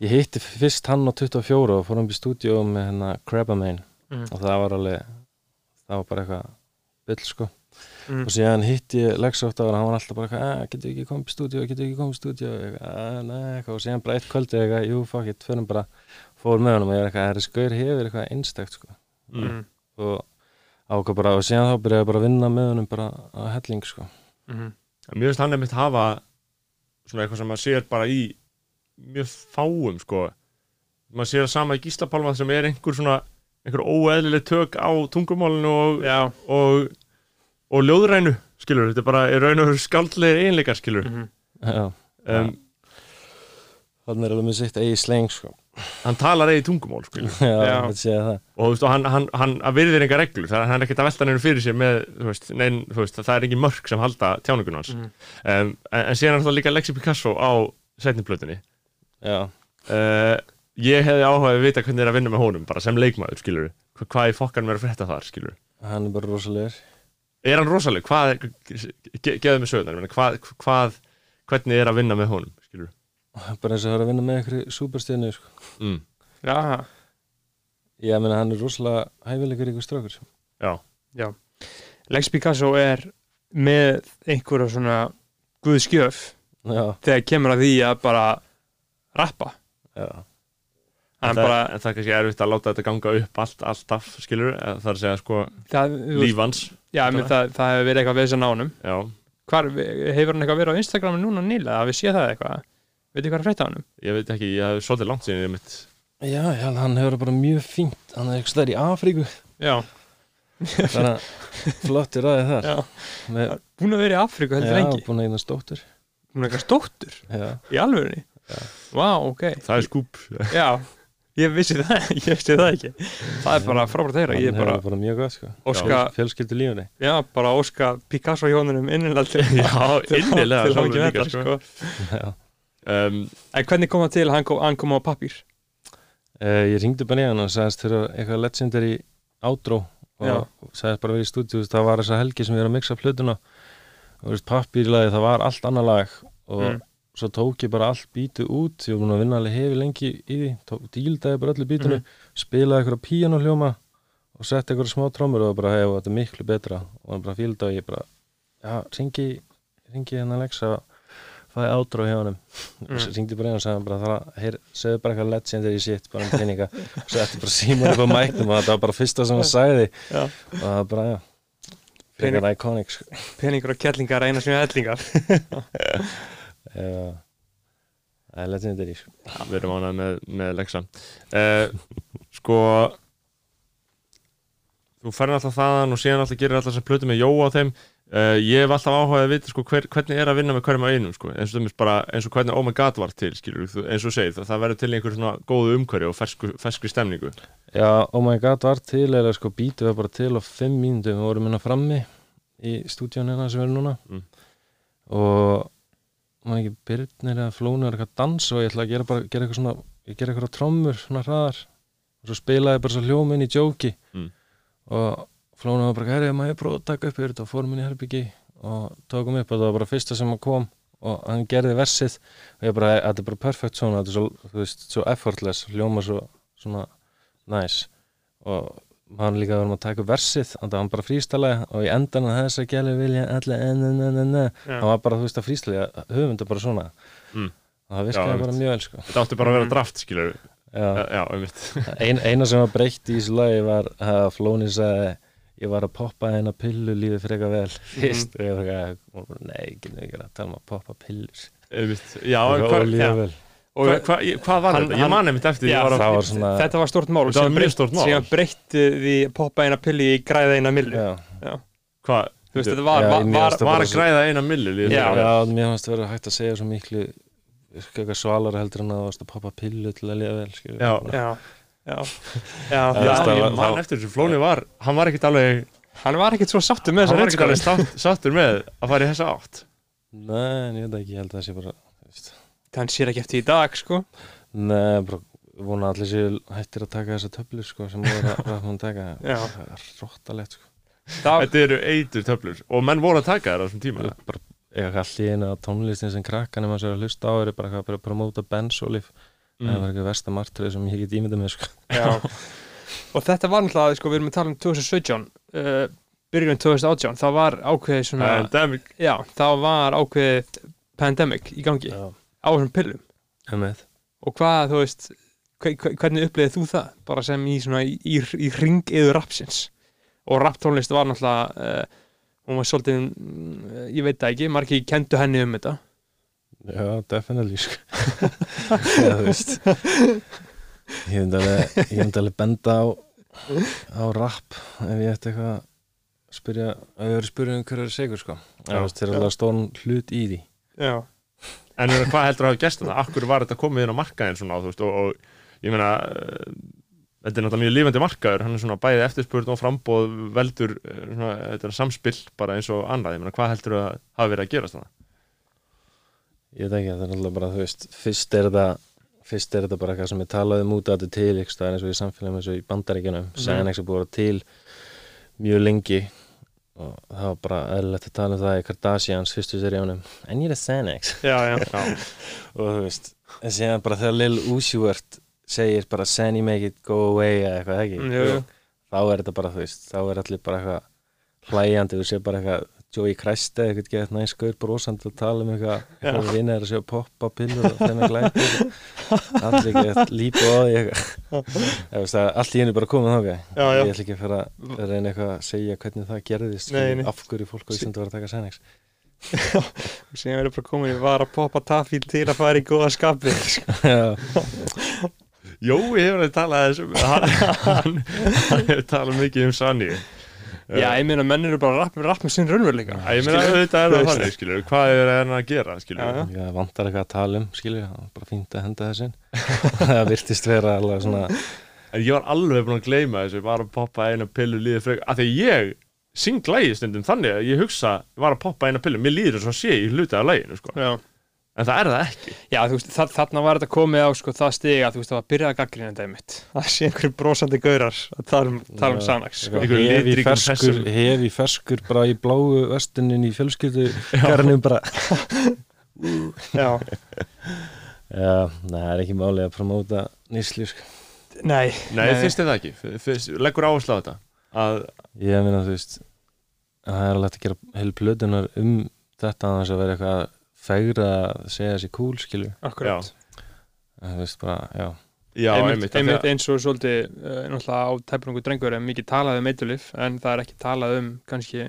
ég hitti fyrst hann á 24 og fórum upp í stúdíu með hérna Crabamane Mhm. og það var alveg það var bara eitthvað byll sko. Mm. og síðan hitti ég Lexoft og hann var alltaf bara eitthvað, "Eh, getur við ekki komið í stúdíu getur ekki komið í stúdíu "Eh, nei, eitthvað. Og síðan bara eitt kvöldi eitthvað, jú, fuck it, förum bara fór með honum og ég er eitthvað, þessi gaur hefur eitthvað einstakt sko. Mm. og ákvað bara og síðan þá byrjaði ég bara að vinna með honum bara að helling sko Mm. Mér finnst hann einmitt hafa svona eitthvað sem maður sér bara í mjög fáum sko. Maður sér það sama í Gíslapálma sem er einhver svona einhver óeðlileg tök á tungumálinu og, Já. og, og ljóðrænu skilur, þetta er bara er raun og veru skaldlegir einleikar skilur mm. já, um, hann er alveg með sitt eigi sleng sko hann talar eigi tungumál skilur já, Já. það. Og þú veist, og hann, hann, hann virðir enga reglur. Það er hann er ekkert að velta neinu fyrir sér með þú veist, nein, þú veist, það er engin mörk sem halda tjáningun hans. Mhm. um, en, en síðan er það líka Lexi Picasso á setniplötunni já, uh, ég hefði áhuga að vita hvernig er að vinna með honum bara sem leikmaður, skilur Hva, hvað í fokkan mér að frétta þar, skilur hann er bara rosalegur. Er hann rosaleg, hvað er ge, geðu mig sögurnar, hvað, hvað hvernig er að vinna með honum, bara eins og það er að vinna með einhverju súperstíðinu sko. Mm. Já, ég meina hann er rosalega hæfilegur ykkur strákur. Sko. Lex Picasso er með einhverja svona guðskjöf já, þegar kemur að því að bara rappa. Já, hann það, bara, en það er kannski erfitt að láta þetta ganga upp allt, alltaf, skilur það er að segja, sko, það, lífans já, það, það hefur verið eitthvað við þess að nánum já, hvar, hefur hann eitthvað verið á Instagram núna nýlega, að við sé það eitthvað veit þið hvað er að frétta á honum? ég veit ekki, ég hef svolítið langt síðan ég mitt. Já, já, hann hefur bara mjög fínt. Hann er eitthvað stær í Afríku. Já, Þannig að flottir aðeins þar. Já. Með, Búin að vera í Afríku heldur Já, lengi? búin að eignast dóttur Búin að eitthvað stóttur? Já, í alvörinni Já. Vá, ok. Það er skúp. Já, ég vissi það, ég vissi það ekki. Það er bara frábært að heyra. Hann Ég hefur bara bara mjög gott sko. óska, Fjölskyldu lífunni já, bara óska Picasso hjónunum innilega til Já, til- innilega um, En hvernig kom það til að hann hann kom á pappír? Uh, ég ringdi bara hann og sagðist fyrir eitthvað legendary outro og Já. sagðist bara við í stúdíu það var þessa helgi sem við erum að mixa plötuna og pappírlagi það var allt annað lag og Mm. svo tók ég bara allt bítið út ég var búin að vinna alveg hefi lengi í því tók, díldaði bara öllu bítinu Mhm. spilaði eitthvað píanohljóma og setti eitthvað smá trómur og bara hefur þetta miklu betra og hann bara fíldi og ég bara já, ringi, ringi hann Alexa fæði outro hjá hann Mm. mm. ringdi bara inn og sagði bara það heyr, segðu bara eitthvað legendary shit bara um peninga og setti bara símur upp á mæknum og þetta var bara fyrsta sem hann sagði Já. og það var bara, já Pening- Peningar iconic sko. Peningur og kettlingar eina sem er hellingar Já. það er legendary sko. Við erum ánað með, með Lexa uh, Sko Þú ferð alltaf þaðan og síðan alltaf gerir alltaf sem plötu með Jóa á þeim uh, Ég hef alltaf áhugað að vita sko, hver, hvernig er að vinna með hverjum á einum sko. eins, og, bara, eins og hvernig Oh My God var til skilur, eins og segir, það, það verður til einhver svona góðu umhverju og fersku, ferskri stemningu Já, Oh My God var til eða sko bítið var bara til á fimm mínútum við vorum hérna frammi í stúdíun hérna sem við erum núna Mm. og maður ekki Byrnir eða Flónu er eitthvað að dansa og ég ætla að gera bara gera eitthvað svona, ég gera eitthvað trommur svona hraðar og svo spilaði bara svo hljóminn í jóki Mm. og Flónu var bara, herrið, maður ég prófa að taka upp yfir þetta? Og fórum inn í herbyggi og tókum upp og það var bara fyrsta sem hann kom og hann gerði versið. Og ég bara, þetta er bara perfect svona, þetta er svo, þú veist, svo effortless hljóma svo svona næs og hann líka varum að taka versið og það var hann bara frístælega og í endan að þess að gæli vilja allir en en en en en. Já. hann var bara þú veist að frístælega höfunda bara svona. Mm. og það virkaði Já, bara mjög vel sko. Þetta átti bara að vera draft skilur já. Já, Ein, eina sem var breytt í þessu lagi var að Flóni sagði ég var að poppa eina pillu lífið frekar vel fyrst og ég var ekki að nei, ekki nefnir að tala um að poppa pillur. Já, og hva, lífið já. vel Og hva, hva, hvað var Hann- þetta? Ég man einmitt eftir því Já, var það var svona Þetta var stort mál Þetta var sem mjög breytt- stórt mál. Síðan breytti því poppa eina pilli í græða eina millu já, Hvað? Þú veist, þetta var, Já, var, var, það að græða eina milli líður Já. já, mér fannst að vera hægt að segja svo miklu svalara heldur en að þú varst að poppa pillu til að lifa vel. Já. Já, já, já, Já, Það ég man eftir þessu Flóni var, hann var ekkert alveg Hann var ekkert svo sáttur með hann þessa var ekkert alveg reynskóla sáttur með að fara í þessa átt. Nei, ég veit ekki, ég held að það sé bara Hann sér ekki eftir í dag, sko. Nei, bara vona allir séu hættir að taka þessa töflur sko, sem voru að hún taka. Það er róttalegt sko. Það, Þetta eru eitur töflur og menn voru að taka þær á þessum tíma. Bara allir einu að tónlistin sem krakkan ef maður sér að hlusta á er bara að promóta bensolif mm. það var eitthvað versta martrið sem ég get ímyndað með sko. já Og þetta var náttúrulega, sko, við erum að tala um 2017 uh, Byrjun 2018 Það var ákveðið svona Pandemic Já, það var ákveðið pandemic í gangi Já. á þessum pillum Einmitt. og hvað, þú veist hve- hve- hvernig upplýðið þú það bara sem í svona í, í, í ringiðu rapsins og raptónlist var náttúrulega uh, hún var svolítið mm, ég veit það ekki, margir kendu henni um þetta Já, definitely sko. Já, þú veist Ég myndi alveg, alveg benda á á rap ef ég ætti eitthvað að spyrja ef ég verið að spyrja um hverju er segur sko. Það er alveg stórn hlut í því já, En hvað heldur að hafa gæst þetta? Akkur var þetta komið inn á markaðin svona þú veist, og, og ég meina uh, þetta er náttúrulega mjög lífandi markaður hann er svona bæði eftirspurn og frambóð veldur uh, svona, þetta samspill bara eins og annað, ég meina, hvað heldur að hafa verið að gerast þannig? Ég veit ekki, það er alltaf bara, þú veist fyrst er þetta fyrst er þetta bara eitthvað sem er talað um út að þetta til ykkur staðar eins og í samfélagum eins og í bandaríkjunum. Mm. Sænex er búið að til mjög lengi og það var bara eðlilegt að tala um það í Kardashians fyrstu seríunum. En ég er Sænex já, já, og þú veist, en síðan bara þegar Lil Uzi Vert segir bara Sandy make it go away eða eitthvað ekki? Mm, jú, jú. þá er þetta bara, þú veist, þá er allir bara eitthvað hlæjandi, þú sé bara eitthvað Joey Christ eða eitthvað gett næst gaur brosandi að tala um eitthvað, eitthvað vinna er að segja poppa pillur og þeim er glæpi. Allir gett lípa á því allt í henni bara komið já. ég ætla ekki að fara að reyna eitthvað að segja hvernig það gerðist af hverju fólk á Íslandi var að taka og síðan verður bara komin í var að poppa tafíl til að fara í góða sko. já, Jói hefur að tala þessum hann, hefur talað mikið um Sanni Já, ég meina menn eru bara rapp, rapp með sinn raunveruleika. Ég meina auðvitað er það þannig, skilur Hvað er hann að gera, já. Já, vantar eitthvað að tala um, skilju, það var bara fínt að henda þessin. það virtist vera alveg svona, En ég var alveg búin að gleyma þessu Ég var að poppa eina pillu líðið því að ég syng lægi stundum þannig að ég hugsa Ég var að poppa eina pillu, mér líður þess að sé í hluti af læginu sko. Já, En það er það ekki Já þú veist, þa þarna var þetta komið á sko, það stig að þú veist, það var að gaggrina þetta mitt Það sé einhverjum brosandi gaurar að tala um, tala um. Sanax sko. Hefi litríkum ferskur, bara í bláu vestunin í fjölskyldu garnum bara. Já, Já, nei, það er ekki málið að promóta nýslu, sko. nei, Nei, fyrst er það ekki fyrst, Leggur áherslu á þetta að, Ég meina, þú veist, að það er alveg að gera heil plötunar um þetta að þess að vera eitthvað fegra að segja þessi cool, skilju. akkurat Þú veist, bara, já. Já, einmitt, einmitt, að- eins og svolítið uh, náttúrulega á tæpunungu drengur er mikið talað um eitulif en það er ekki talað um kannski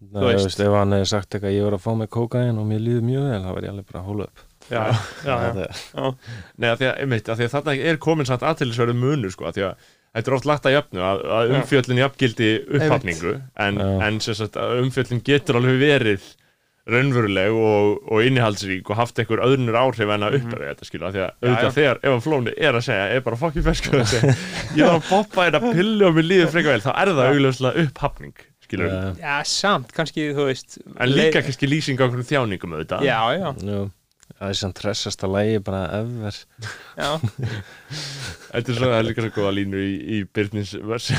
Nei, þú veist. veist, ef hann hefði sagt eitthvað, ég var að fá mig kókain og mér líður mjög vel, þá var ég alveg bara að hóla upp. Já, já, já, Það er- Nei, af því að, einmitt, af því að þarna er komin samt aðtilsverðu munur sko, af því að þetta er oft lagt að jöfnu að, að Já. umfjöllin jafngildi upphafningu en, Já. en sem sagt, að umfjöllin getur alveg verið raunveruleg og, og innihaldsrík og haft einhver öðrunur áhrif en að uppræða þetta skilu, af því að Mhm. Auðvitað þegar ef að flóni er að segja, er bara fokkin fersku að ég var að poppa eina pillu og mér líður frekar vel, þá er það Já. augljóslega upphafning skilur, Já, já, samt, kannski, þú veist en líka kannski lýsing á einhverjum þjáningum auðvitað. Já, já, Jú, það er sem tressasta lægi bara ever. Já. Þetta er svo, það er líka svo góða línu í, í Byrnins vers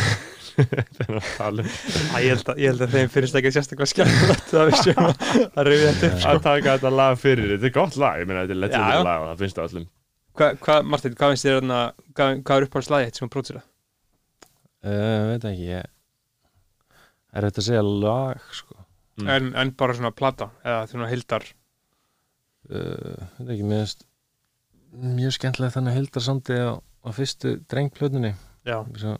um ég, held að, ég held að þeim finnst ekki sérstaklega skemmtilegt að við séum að, að rifja þetta upp sko. að taka þetta lag fyrir þetta er gott lag, ég meina þetta er legendary lag og það finnst það öllum. Hvað, hva, Martin, hvað finnst þér þarna, hvað, hvað er uppáhaldslæði eitt sem að prótsera? uh, Veit ekki, ég er þetta að segja lag, sko? Mm. En, en bara svona plata, eða svona hildar uh, Veit ekki, mér finnst mjög skemmtilega þannig hildarsandi á, á fyrstu drengplötunni. Já. Svo,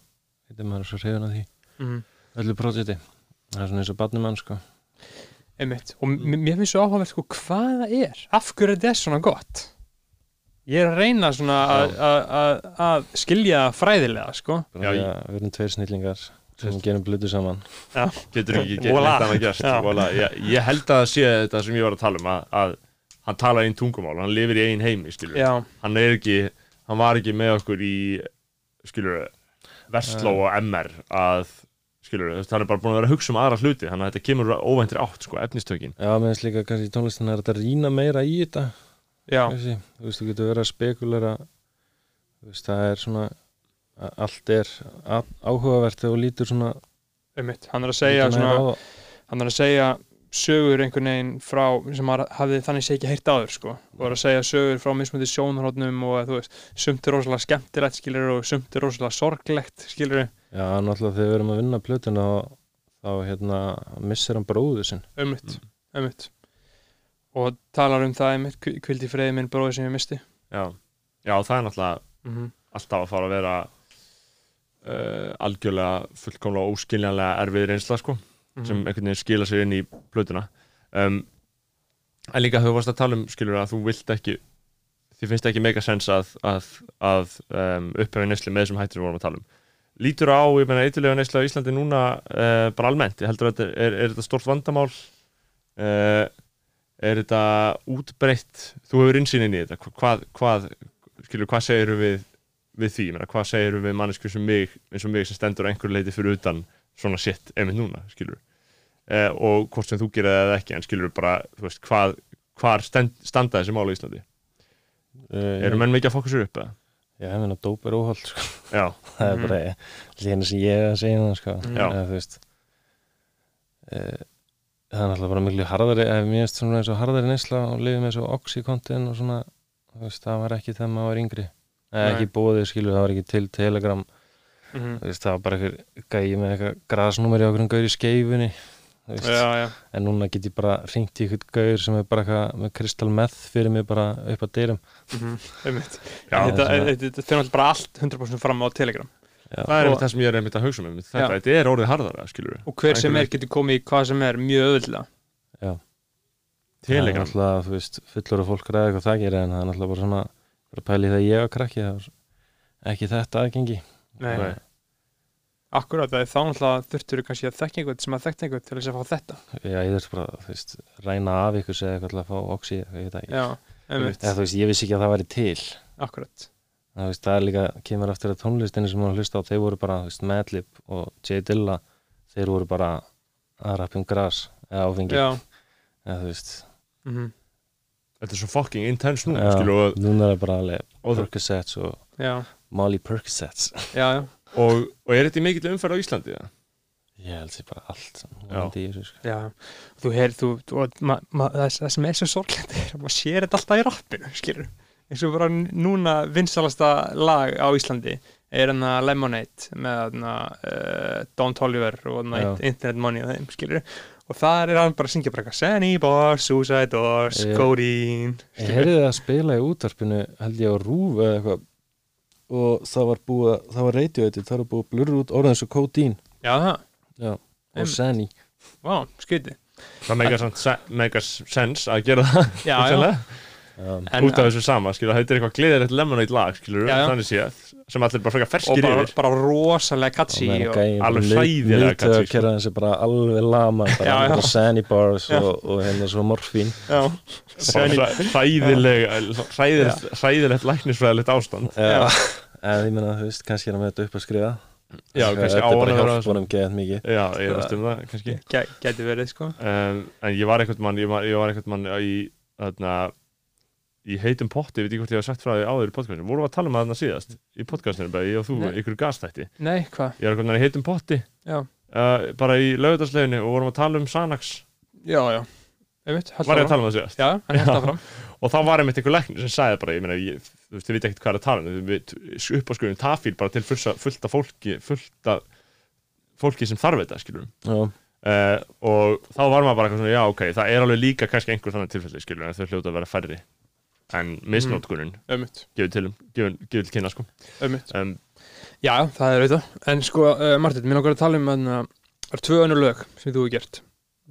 heitir maður svo reyðun að því. Mm. öllu projekti, það er svona eins og barnumann, sko. Einmitt, og mér finnst svo áhugavert sko hvað það er, af hverju þetta er svona gott? Ég er að reyna svona að, að, að, að skilja fræðilega sko. Já, að við erum tveir snillingar sem gerum blödu saman. Getur ekki gert. Ég, ég held að það sé þetta sem ég var að tala um að, að hann talar einn tungumál, hann lifir í einn heimi hann er ekki hann var ekki með okkur í skilur, Vestló og MR að skilur, hann er bara búin að vera að hugsa um aðra hluti þannig að þetta kemur óvæntir átt sko, efnistökin. Já, mér finnst líka kannski í tónlistin er þetta að rýna meira í þetta. Já, Þessi, þú veist, þú getur verið að spekulera þú veist, það er svona allt er áhugavert þú lítur svona einmitt Hann er að segja svona, það. hann er að segja sögur einhvern veginn frá sem maður hafði þannig sé ekki heyrt áður sko. Og er að segja sögur frá mismundi sjónarhóttnum og þú veist, sumt er rosalega skemmtilegt skilur og sumt er rosalega sorglegt skilur Já, náttúrulega þegar við erum að vinna plötuna þá, þá hérna, missir hann bróðu sinn. Ömmut, ömmut og talar um það einmitt kvildi friði minn bróði sem ég misti já. já, það er náttúrulega mm -hmm. alltaf að fara að vera uh, algjörlega fullkomlega óskiljanlega erfið reynsla sko, Mhm. sem einhvern veginn skila sig inn í plötuna. Um, en líka þú varst að tala um skilur að þú vilt ekki því finnst ekki mega sens að, að, að um, upphefja nesli með þessum hættir við vorum að tala um. Lítur á, ég meina, eitthulega nesli á Íslandi núna uh, bara almennt, ég heldur að þetta er, er þetta stort vandamál? Uh, er þetta útbreytt þú hefur insýn inn í þetta. Hvað, hvað, skilur, hvað segir við við því, ég meina, hvað segir við mannesku sem mig, eins og mig sem stendur á einhverju leiti fyrir utan svona shit, einmitt núna, skilur eh, og hvort sem þú gerir það eða ekki en skilur bara, þú veist, hvað hvar stend, standa þessi mál á Íslandi uh, eru menn mikið að fókusur upp eða? Já, ég meina, dóp er óhald sko. Já, það er Mhm. bara lína sem ég er að segja það sko. Mhm. Eða, veist uh, það er náttúrulega bara miklu harðari ef mér finnst svona eins og harðari neysla og lifið með svo oxycontin og svona veist, það var ekki þegar maður var yngri eða ekki bóðið skilur, það var ekki til telegram Mhm. þú veist, það var bara einhver gæi með eitthvað grasnúmeri á einhverjum gaur í skeifunni já, já, en núna get ég bara hringt í einhvern gaur sem er bara eitthvað með kristal meth fyrir mig bara upp að dyrum. Mm Já, En þetta, fyrir náttúrulega bara allt 100% fram á Telegram. Já. það er einmitt það sem ég er einmitt að hugsa um þetta, Já. þetta er orðið harðara, skilur og hver sem er getur komið í hvað sem er mjög öðvöldlega Það er Telegram, náttúrulega, þú veist, fullur og fólk ræði hvað það gerir en það er náttúrulega bara svona bara pæli það ég að krakki það var ekki þetta aðgengi Nei. Nei. Er þá náttúrulega þurftur kannski að þekka einhvern sem að þekka einhvern til þess að fá þetta. Já, ég þurfti bara, þú veist, ræna af ykkur segja eitthvað til að fá oxi, ég veit það ekki. Já, einmitt, Eða þú veist, ég vissi ekki að það væri til. Akkurat. Það, veist, það er líka, kemur aftur að tónlistinni sem hún hlusta á, þeir voru bara, þú veist, Madlib og J Dilla, þeir voru bara að rappa um gras eða áfengi, Já, eða þú veist. Mhm, Þetta er svo fucking intense nú, Já. skilu, og, núna er það bara alveg Molly Percocets. Já, já. Og, og er þetta í mikill umferð á Íslandi? Ja? Ég held sér bara allt í þessu, sko. Já, þú heyr, þú, þú ma, ma, það, það sem er svo sorglænt er að maður sér þetta alltaf í rappinu, skilur eins og bara núna vinsalasta lag á Íslandi er hann að Lemonade með hann uh, Don Toliver og hann Já. Internet Money og þeim, skilur og þar er hann bara að syngja bara Sunny Bars, Suicide Doors, Codeine Ég heyrði það að spila í útvarpinu held ég á rúf eða eitthvað og það var búið, að- það var radioedit það var búið að blurra út orðin svo Codeine Já, það, Já, og Einmitt. Sani. vá, skytið Það meikar sens að gera það Já, Já, en, út af þessu sama, skilu, þetta er eitthvað gleðilegt lemonade lag, skilu, Já, já. þannig séð sem allir bara frekar og ferskir bara, yfir. bara rosalega catchy og og, alveg bara catchy, að sko. gera þessi bara alveg lama bara Já, já. bara Sani bars og, og hérna svo morfín bara hræðilegt læknisfræðilegt ástand. Já, en ég meina þú veist, kannski er hann með þetta upp að skrifa. Já, kannski á Þetta er bara að vera hjálp honum geðað mikið. Já, ég veist um það, kannski. Gæ, gæti verið sko. Um, En ég var einhvern mann, ég var, ég var einhvern mann í, þarna, í heitum potti, veit ég hvort ég hef sagt frá því áður í podcastinu. Vorum við að tala um það þarna síðast í podcastinu, bara ég og þú, Nei. ykkur gastætti Nei, hvað? Ég er einhvern veginn í heitum potti. Já, uh, bara í lögutarsleginni og vorum að tala um Sanax. Já, já. Einmitt, Var ég að tala um það síðast? Já, hann held það fram Og þá var einmitt einhver læknir sem sagði bara, ég meina, ég, þú veist, þið veit ekkert hvað er að tala um við upp á skuðum tafíl bara til fullt, fullt af fólki fullt af fólki sem þarf þetta, skilur Já, uh, og þá var maður bara eitthvað svona, já, ok, það er alveg líka kannski einhver þannig tilfelli, skilur, en þau hljóta að vera færri en misnótkunin Einmitt, gefur til, gefur, gefur til kynna, sko um, Já, það er auðvitað En sko, uh, Martin, mér langar að tala um að það er tvö önnur lög sem þú hefur gert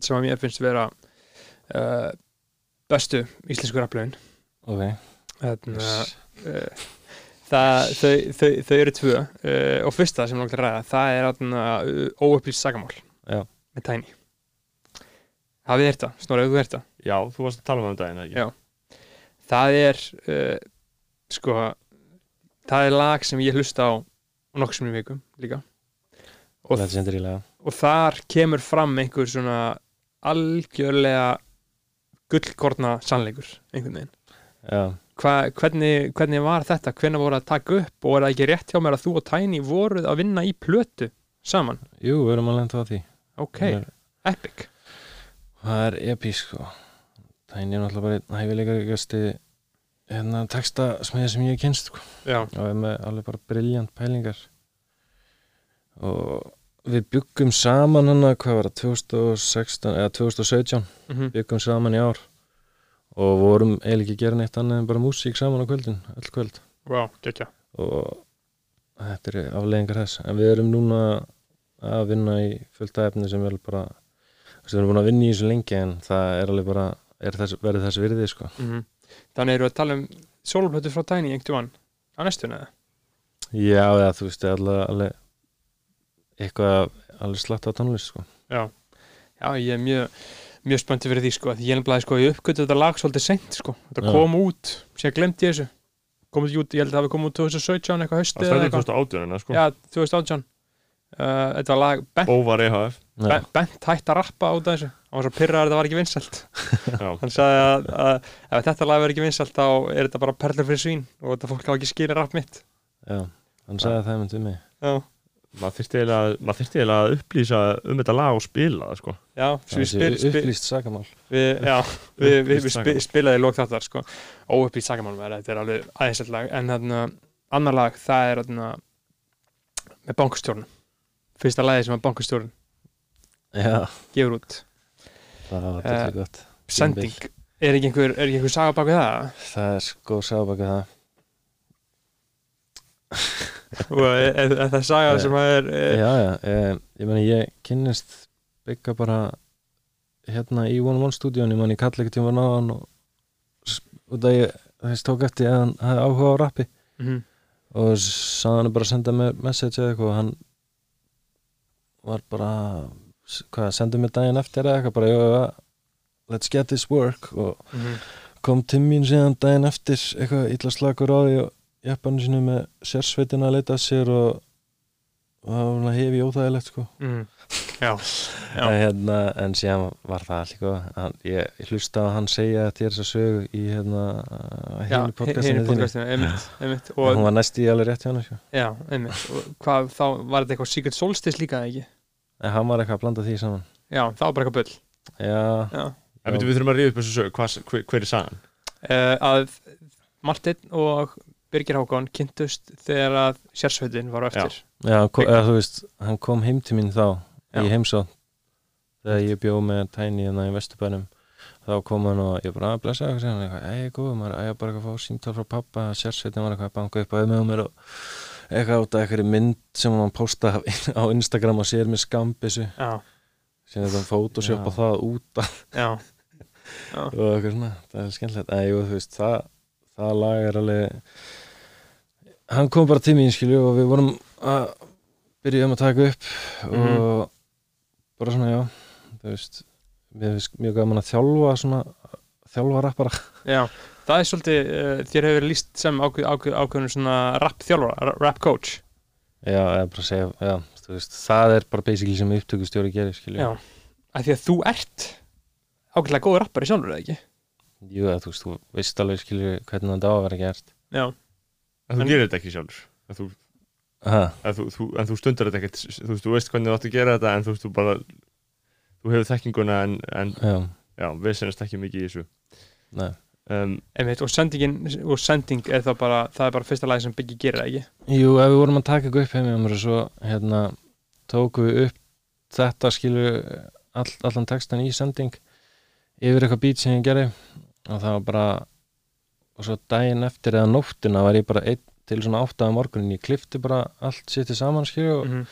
sem að mér finnst vera uh, bestu íslensku rapplögin ok Þannig að yes. uh, það, þau, þau, þau eru tvö uh, og fyrsta sem ég langar að ræða það er þarna, uh, óupplýst sagamál Já. með Tiny Hafið þið þetta? Snorrið, þú heyrt það? já, þú varst að tala um það um daginn, eða ekki? Já. Það er uh, sko það er lag sem ég hlusta á nokkuð sem í vikum líka. Og, og þar kemur fram einhver svona algjörlega gullkorna sannleikur einhvern veginn. Hva, hvernig, hvernig var þetta, hvernig voru að taka upp? Og er það ekki rétt hjá mér að þú og Tiny voruð að vinna í plötu saman? Jú, við erum að lenda á því. Ok, er- epic. Það er epísk sko Það er náttúrulega bara einn hæfileikaríkasti hérna texta smiði sem ég hef kynst sko. Og er með alveg bara briljant pælingar. Og við byggum saman hann hvað var það, 2016 eða 2017 mm byggum saman í ár. Og vorum eiginlega ekki að gera neitt annað en bara músík saman á kvöldin, öll kvöld. Wow, gekkja og þetta er afleggingar þess. En við erum núna að vinna í fullt af efni sem vel bara við erum búin að vinna í þessu lengi en það er alveg bara er þess, verið þess virði sko. Mm þannig eru að tala um sólplötu frá Tiny einhvern veginn á næstunni eða? Já, eða þú veist, alveg, alveg eitthvað alveg slatt á tónlist sko. Já, já, ég er mjög mjög spenntið fyrir því sko, því ég nefnilega sko, ég uppgötu þetta lag svolítið seint sko, þetta Já. kom út síðan glemdi ég þessu. Komið út, ég held að það hafi komið út 2017 eitthvað haustið eða eitthvað. 2018 sko. já, 2018 uh, þetta var lag Bent, Bóvar EHF Já, Bent, Bent hætti að rappa út af þessu. Hann var svo pyrraður að þetta var ekki vinsælt. Já, hann sagði að, að ef þetta lag verður ekki vinsælt þá er þetta bara perlur fyrir svín og þetta fólk á ekki skilja rapp mitt. Já, hann sagði það mynd við mig. Já, maður þyrfti eiginlega að- að upplýsa um þetta lag og spila það, sko. Já, svo við, spil, spil, upplýst sakamál. við, já, við, við, við Upplýst spi, sakamál. spilaði lók þáttar sko, óupplýst sagamálum er þetta er alveg aðeinselt lag. En þarna, annar lag það er þarna, með bankastjórn fyrsta lagi sem að bankastjórn Já, gefur út. Það var þetta gott. Sending, er ekki einhver, er ekki einhver saga bak við það? Það er sko sábaka það. Og er, er, það saga sem að er Já, já, eh, ég meni ég kynnist bygga bara hérna í One One stúdíónu mann ég kalli ekkert tíma náðan og s- út að ég þess tók eftir að hann hafði áhuga á rappi. Mhm. og sagði hann bara senda mér message eða eitthvað og hann var bara hvað, sendið mér daginn eftir eða eitthvað bara, já, let's get this work og Mhm. kom til mín síðan daginn eftir eitthvað illa slagur á því og jeppanum sinu með sérsveitina að leita sér og, það var hefi óþægilegt sko Mhm. Já, Já. hérna, en síðan var það allir góð ég, ég hlusta á hann segja þér þess að sögu í hérna já, heinu podcastinu þínu. podcastinu, einmitt, einmitt og hún var næst í alveg rétt hjá hann sko. já, einmitt og hvað, þá var þetta eitthvað Secret Solstice líka ekki? En hann var eitthvað að blanda því saman. Já, það var bara eitthvað bull. Já, já. En við þurfum að ríða upp þessu sög, hvað, hver, hver er sagan? Uh, að Martin og Birgir Hákon kynntust þegar að sérsveitin var eftir. Já. Kom, eða, þú veist, hann kom heim til mín þá Já. í heimsótt þegar ég bjó með tæni hérna í Vesturbænum þá kom hann og ég bara að blessa eitthvað sem hann eitthvað, ei góð maður, ég bara að fá símtal frá pappa að sérsveitin var eitthvað að banka upp á með mér og eitthvað út af eitthvað mynd sem hann posta á Instagram og sér með skambissu sem þetta og það út af já, og eitthvað svona, það er skemmtilegt. En jú, þú veist, það, það lag er alveg hann kom bara til mín skilju og við vorum að byrja um að taka upp og bara svona, já þú veist, mér finnst mjög gaman að þjálfa svona, þjálfa rappara. Já það er svolítið, uh, þér hefur verið líst sem ákveð, ákveð, ákveðinu svona rap þjálfara rap coach. Já, eða bara segja, já, þú veist það er bara basically sem upptökustjóri gerir skilju, já, af því að þú ert ákveðlega góður rappari sjálfur eða ekki? Jú, eða, þú veist, þú veist alveg skilju hvernig þetta á að vera gert. Já, En þú En- gerir þetta ekki sjálfur þú, en þú, þú, en þú stundar þetta ekkert þú þú veist hvernig þú átt að gera þetta en þú veist, þú bara þú hefur þekkinguna en, en já, já, við sennast ekki mikið í þessu. Nei. Um, einmitt, og sendingin og sending er það bara, það er bara fyrsta lagi sem Biggi gerir eða ekki? Jú, ef við vorum að taka eitthvað upp heim og svo hérna tóku við upp þetta skilu all, allan textan í sending yfir eitthvað beat sem ég gerði. Og það var bara og svo daginn eftir eða nóttina var ég bara einn til svona áttaða morgunin. Ég klifti bara allt sitt saman skilu og mm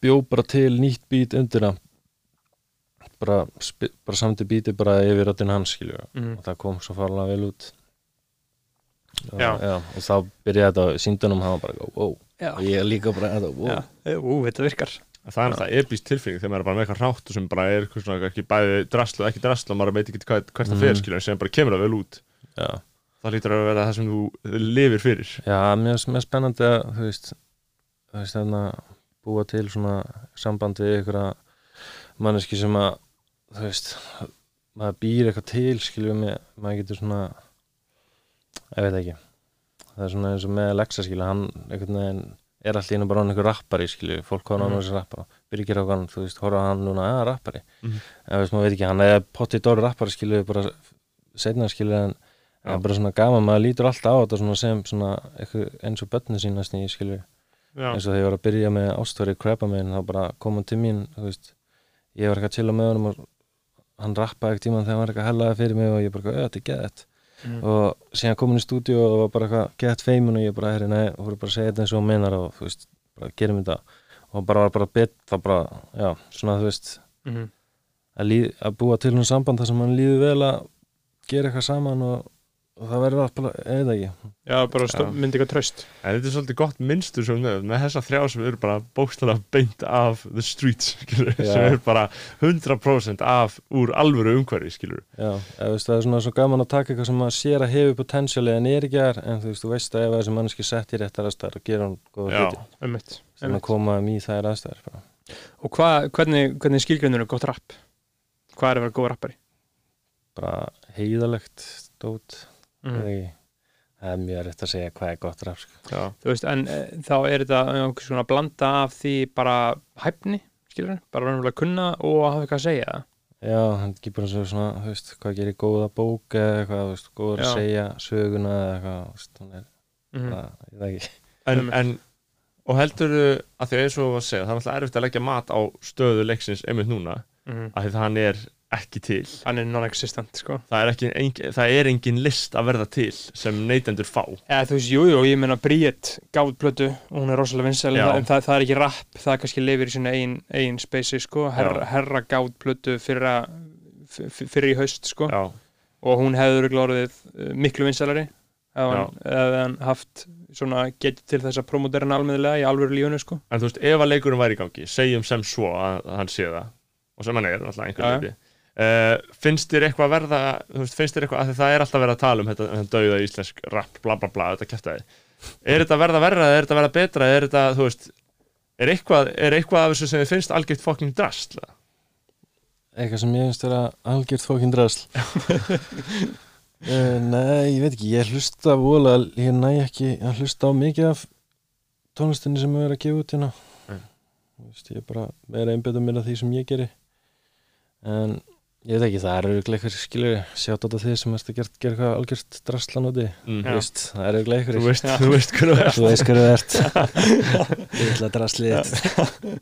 bjó bara til nýtt beat undir það. Bara, bara samti beati bara yfir röddinn hans skilu -hmm. og það kom svo farlega vel út. Og, Já. og þá byrjaði þetta síndunum hann var bara wow. Já, og ég líka bara þetta, wow. já, ú, þetta virkar. Það er alltaf epíst tilfinning þegar maður er bara með eitthvað rátt og sem bara er eitthvað svona, ekki bæði drasl og ekki drasl og maður veit ekki hvað, hvert það Mhm. fer skilur sem bara kemur það vel út. Já, það lítur að vera það sem þú lifir fyrir já mér mér spennandi að þú veist, þú veist þarna búa til svona samband við ykkur að manneski sem að þú veist, maður býr eitthvað til skiljum með, maður getur svona ég veit ekki það er svona eins og með Alexa skilju hann einhvern veginn er alltaf einu bara hann einhver rappari skilju, fólk horfa á hann Mhm. og þessi rappara byrgir á hann, þú veist, horfa á hann núna að rappari, Mhm. en þú veist, maður veit ekki hann er pottið dóri rappari skilju, bara setna skilju en það er bara svona gaman, maður lítur alltaf á þetta svona sem svona eins og börnin sín næstin ég skilju, já, eins og þegar ég var að byrja með ástfæri krabba meginn, þá bara kom hann til mín þú veist, ég var eitthvað að chilla með honum og hann rappaði ekkert tíma þegar hann var eitthvað hellaði fyrir mig og ég bara, "Ö, þetta er geðett mm. og síðan kom hann í stúdíu og það var bara eitthvað gett feimun og ég bara, herri, nei, þú voru bara að segja þetta eins og hún meinar og þú veist, bara gerum þetta. Og bara var bara bett, það bara, já, svona þú veist, Mm að, líð, að búa til hún samband þar sem hann líður vel að gera eitthvað saman og, og það verður allt bara, ég veit ekki já, bara myndi eitthvað tröst en þetta er svolítið gott minnstur sem við með þessa þrjá sem eru bara bókstæðlega beint af the streets skilur, Já. sem eru bara 100% af úr alvöru umhverfi skilur já, eða, veist, það er svona svo gaman að taka eitthvað sem maður sér að hefur potensiali en er ekki þar, en þú veist, þú veist að ef þessi manneski sett í réttar aðstæður og gera hann góða Já. hluti, einmitt, sem að einmitt. koma um í þær aðstæður bara. og hva, hvernig, hvernig skilgreinur er gott rapp hvað er að vera góð rappari bara heiðalegt stót mm. það er mjög rétt að segja hvað er gott rap sko. já, þú veist, en e, þá er þetta einhvers svona blanda af því bara hæfni, skilur bara raunverulega kunna og hafa eitthvað að segja það já, hann ekki bara svo svona þú veist, hvað gerir góða bók eða eitthvað, þú veist, góður að segja söguna eða eitthvað, þú veist, hún er mm. bara, ég veit ekki en, en og heldur að því að eins og þú var að segja það er alltaf erfitt að leggja mat á stöðu leiksins einmitt núna, Mm. af því það hann er ekki til. Hann er non-existent, sko. Það er, ekki, engin, það er engin list að verða til sem neytendur fá. Eða þú veist, jújú, jú, ég meina Bríett gáð plötu og hún er rosalega vinsæl Já. en það, það er ekki rapp, það kannski lifir í sinna eigin, eigin spacei, sko, herra, herra gáð plötu fyrir, í haust, sko. Já, og hún hefur orðið uh, miklu vinsælari ef hann, haft svona getur til þess að promotera hann almennilega í alvöru lífunu sko. En þú veist, ef að leikurinn væri í gangi, segjum sem svo að að hann sé það og sem hann er, alltaf einhvern veginn uh, finnst þér eitthvað að verða veist, finnst þér eitthvað, því það er alltaf verið að tala um þetta, þetta dauða íslensk rap, bla bla bla þetta kæftæði, er þetta að verða verra eða er þetta að verða betra, er þetta, þú veist er eitthvað, er eitthvað af þessu sem þið finnst algjört fucking drast eitthvað sem ég finnst vera algjört fókin drasl. Uh, Nei, ég veit ekki ég hlusta vola, ég næ ekki að hlusta á mikið af tónlistinni sem er verið að gefa út hérna. Veist, ég er bara meira einbytta mér að því sem ég geri. En ég veit ekki, það eru einhver skilur sjátt á þetta þið sem erst að gera, eitthvað algjört draslan úti, Mm. þú veist, það eru einhverjir. þú veist, þú veist hvernig það er Þú veist hverju þú ert Ég ætla að draslið þitt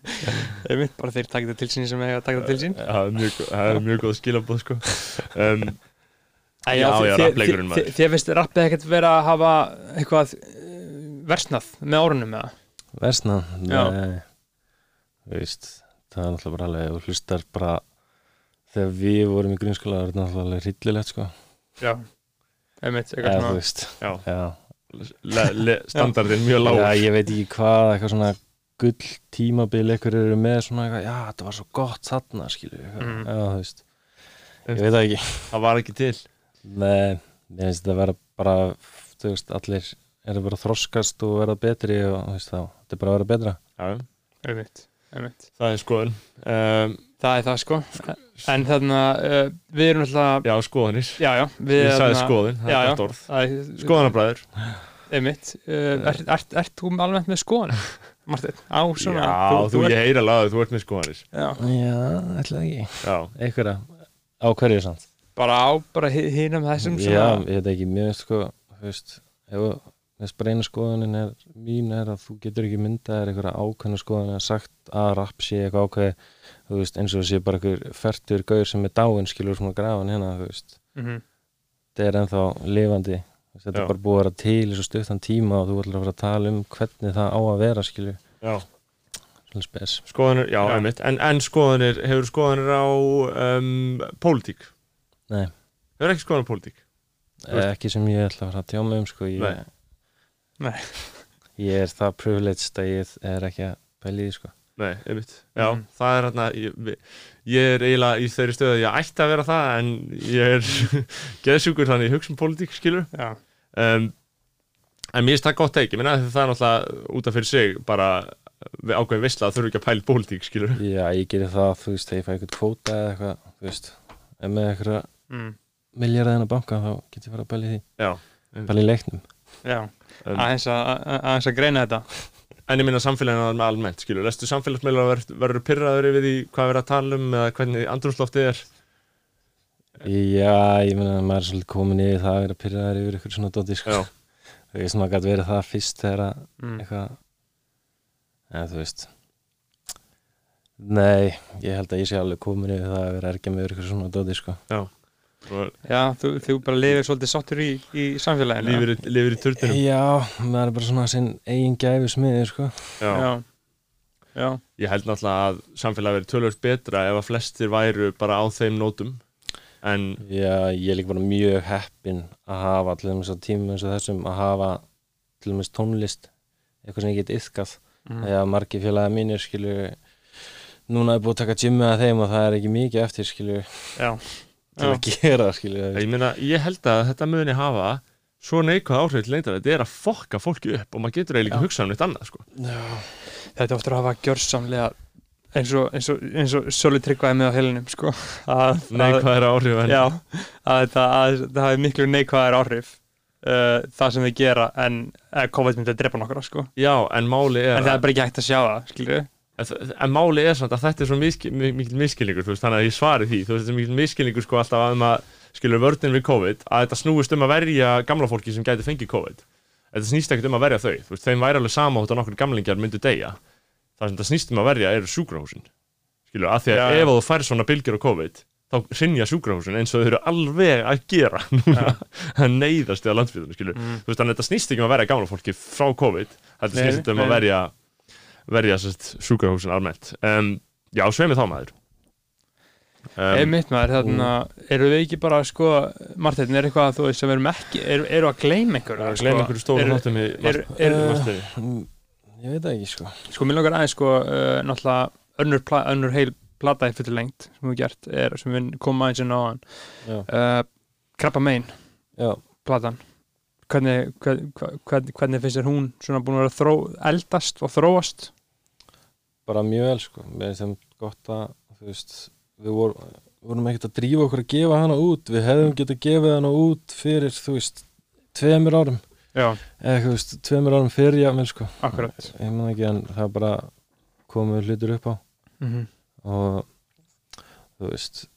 einmitt, bara þeir taka þetta til sín sem eiga að taka þetta til sín Já, það er mjög, góð- það er mjög góð skilabóð sko. um, Já, já, þi- maður. þi- Þér finnst rappið ekkert vera að hafa eitthvað eh, versnað með árunum eða? Versna, Já. nei Þú veist, það er náttúrulega bara alveg og hlustar bara þegar við vorum í grunnskóla það er náttúrulega alveg hryllilegt sko. Já Einmitt, eitthvað svona. veist, Já, já. le, le, standardin mjög lág já, ég veit ekki hvað eitthvað svona gull tímabil ekkur eru með svona eitthvað, já, þetta var svo gott þarna, skilju Mm. já, þú veist. Ég veit það ekki. Það var ekki til. Nei, mér finnst þetta að vera bara þú veist, allir eru bara að þroskast og vera betri og þú veist þá, þetta er bara að vera betra. Já, Einmitt, einmitt. Það er skoðun. Um, Það er það sko. En þarna, uh, við erum alltaf Já, skoðunir Já, já. Við Ég sagði þarna- skoðun, það Já, er já. gott orð. Skoðanabræður. Einmitt. Uh, Ert ert- þú almennt með skoðan? Martin, á svona Já, þú, ert- ég heyra laðu, þú ert með skoðanir. Já, Já, ætla ekki. Já, einhverja, á hverju samt? Bara á, bara hinum þessum Já, svona ég veit ekki, mér sko þú veist, ef þess bara eina skoðunin er mín er að þú getur ekki myndað er einhverja ákveðna skoðun eða sagt að rap sé eitthvað ákveði þú veist, eins og sé bara einhver fertur gaur sem er dáin skilur svona grafan hérna þú veist, Mhm. þetta er ennþá lifandi þetta Já. er bara búið að vera til í svo stuttan tíma og þú ætlar að fara að tala um hvernig það á að vera skilur, já svona spes Skoðanir, já, Já. einmitt En, en skoðanir, hefur skoðanir á um, pólitík? Nei. Hefur ekki skoðanir á pólitík? Veist- ekki sem ég ætla að fara að tjá mig um sko, ég, Nei. Nei. ég er það privileged að ég er ekki að í því sko. Nei, einmitt Já, Mhm. það er hérna ég, ég er eiginlega í þeirri stöðu að ég ætti að vera það en ég er geðsjúkur þannig ég hugsa um pólitík, skilur Já, um, En mér finnst það gott ekki, minna það er náttúrulega út af fyrir sig bara ákveðin veistla að þurfa ekki að pæla í pólitík, skilur Já, ég gerir það, þú veist, þegar ég fæ eitthvað kvóta eða eitthvað, þú veist, ef með eitthvað mm. miljardæðina banka þá get ég fara að pæla í því, Já, pæla í leiknum. já. um, Aðeins, að, að- aðeins að greina þetta en ég minna samfélaginu með almennt, skilur Lestu samfélagsmeila verður ver pyrraður yfir því hvað er verið að tala um eða hvernig andrumsloftið er Já, ég meina, maður er svolítið komin yfir það að vera pyrraðar yfir eitthvað svona dóti, sko. Já. Þú veist, maður gæti verið það fyrst þegar að mm. eitthvað, eða þú veist, nei, ég held að ég sé alveg komin yfir það að vera ergja með eitthvað svona dóti, sko. Og Já, þú, þú bara lifir svolítið sáttur í, í samfélaginu lifir, í- lifir í turninum. Já, maður er bara svona sinn eigin gæfi smiður, sko. Já. Já, já, Ég held náttúrulega að samfélagi verið tölvöld betra ef að flestir væru bara á þeim nótum en Já, ég er líka bara mjög heppinn að hafa til dæmis á tímum eins og þessum að hafa til dæmis tónlist eitthvað sem ég get yfkað mm. þegar margir félagi mínir skilur núna er búið að taka gymmið að þeim og það er ekki mikið eftir skilur já, til já. að gera skilur ég meina, ég held að þetta muni hafa svo neikvæð áhrif til lengdar þetta er að fokka fólki upp og maður getur eiginlega hugsað um neitt annað sko. Þetta oftur að hafa gjörsamlega eins og, eins og, eins og Soli tryggvaði með á heilinum sko. að, neikvæðir áhrif en já, að þetta að, það hafi miklu neikvæðar áhrif uh, það sem þið gera en COVID myndi að drepa nokkra sko. já, en máli er, en það er bara ekki hægt að sjá það skilur en, máli er samt að þetta er svo mikil miskilningur veist, þannig að ég svari því. Veist, þetta er mikil miskilningur sko alltaf að um að skilur vörðin við COVID að þetta snúist um að verja gamla fólki sem gæti fengið COVID. Þetta snýst ekkert um að verja þau. Veist, þeim væri alveg sama hótt að nokkur gamlingjar myndu deyja. Það sem þetta snýst um að verja eru sjúkrahúsin. Skilur, að því að já. ef þú fær svona bylgjur á COVID þá rinja sjúkrahúsin eins og þau eru alveg að gera núna. Að neyðast eða landsbyðunum skilur. Mm. þannig að þetta snýst ekki um að verja gamla fólki frá COVID þetta snýst um að verja verja sérst sjúkrahúsin almennt. Um, já, sveimi þá maður. Um, Einmitt maður, þarna, eru við ekki bara sko, Martin, er eitthvað þú veist sem erum ekki, eru, eru að gleyma einhver að gleyma einhverju stóru þáttum í er, er, Eh, Mm, Ég veit ekki sko. Sko, mér langar aðeins sko, uh, náttúrulega önnur, pla, önnur heil plata í fullir lengt sem við gert, er, sem við komum aðeins inn á hann uh, Krabba Mein, já. platan. Hvernig, hvern, hvern, hvernig finnst þér hún svona búin að vera þró, eldast og þróast bara mjög vel sko. Mér finnst þeim gott að veist, við vor, vorum ekkert að drífa okkur að gefa hana út. Við hefðum getað gefið hana út fyrir þú veist, tveimur árum. Já, eða þú veist, tveimur árum fyrir jáfnvel sko. Akkurat. Ég man ekki en það bara komið hlutur upp á. Mm -hmm. og þú veist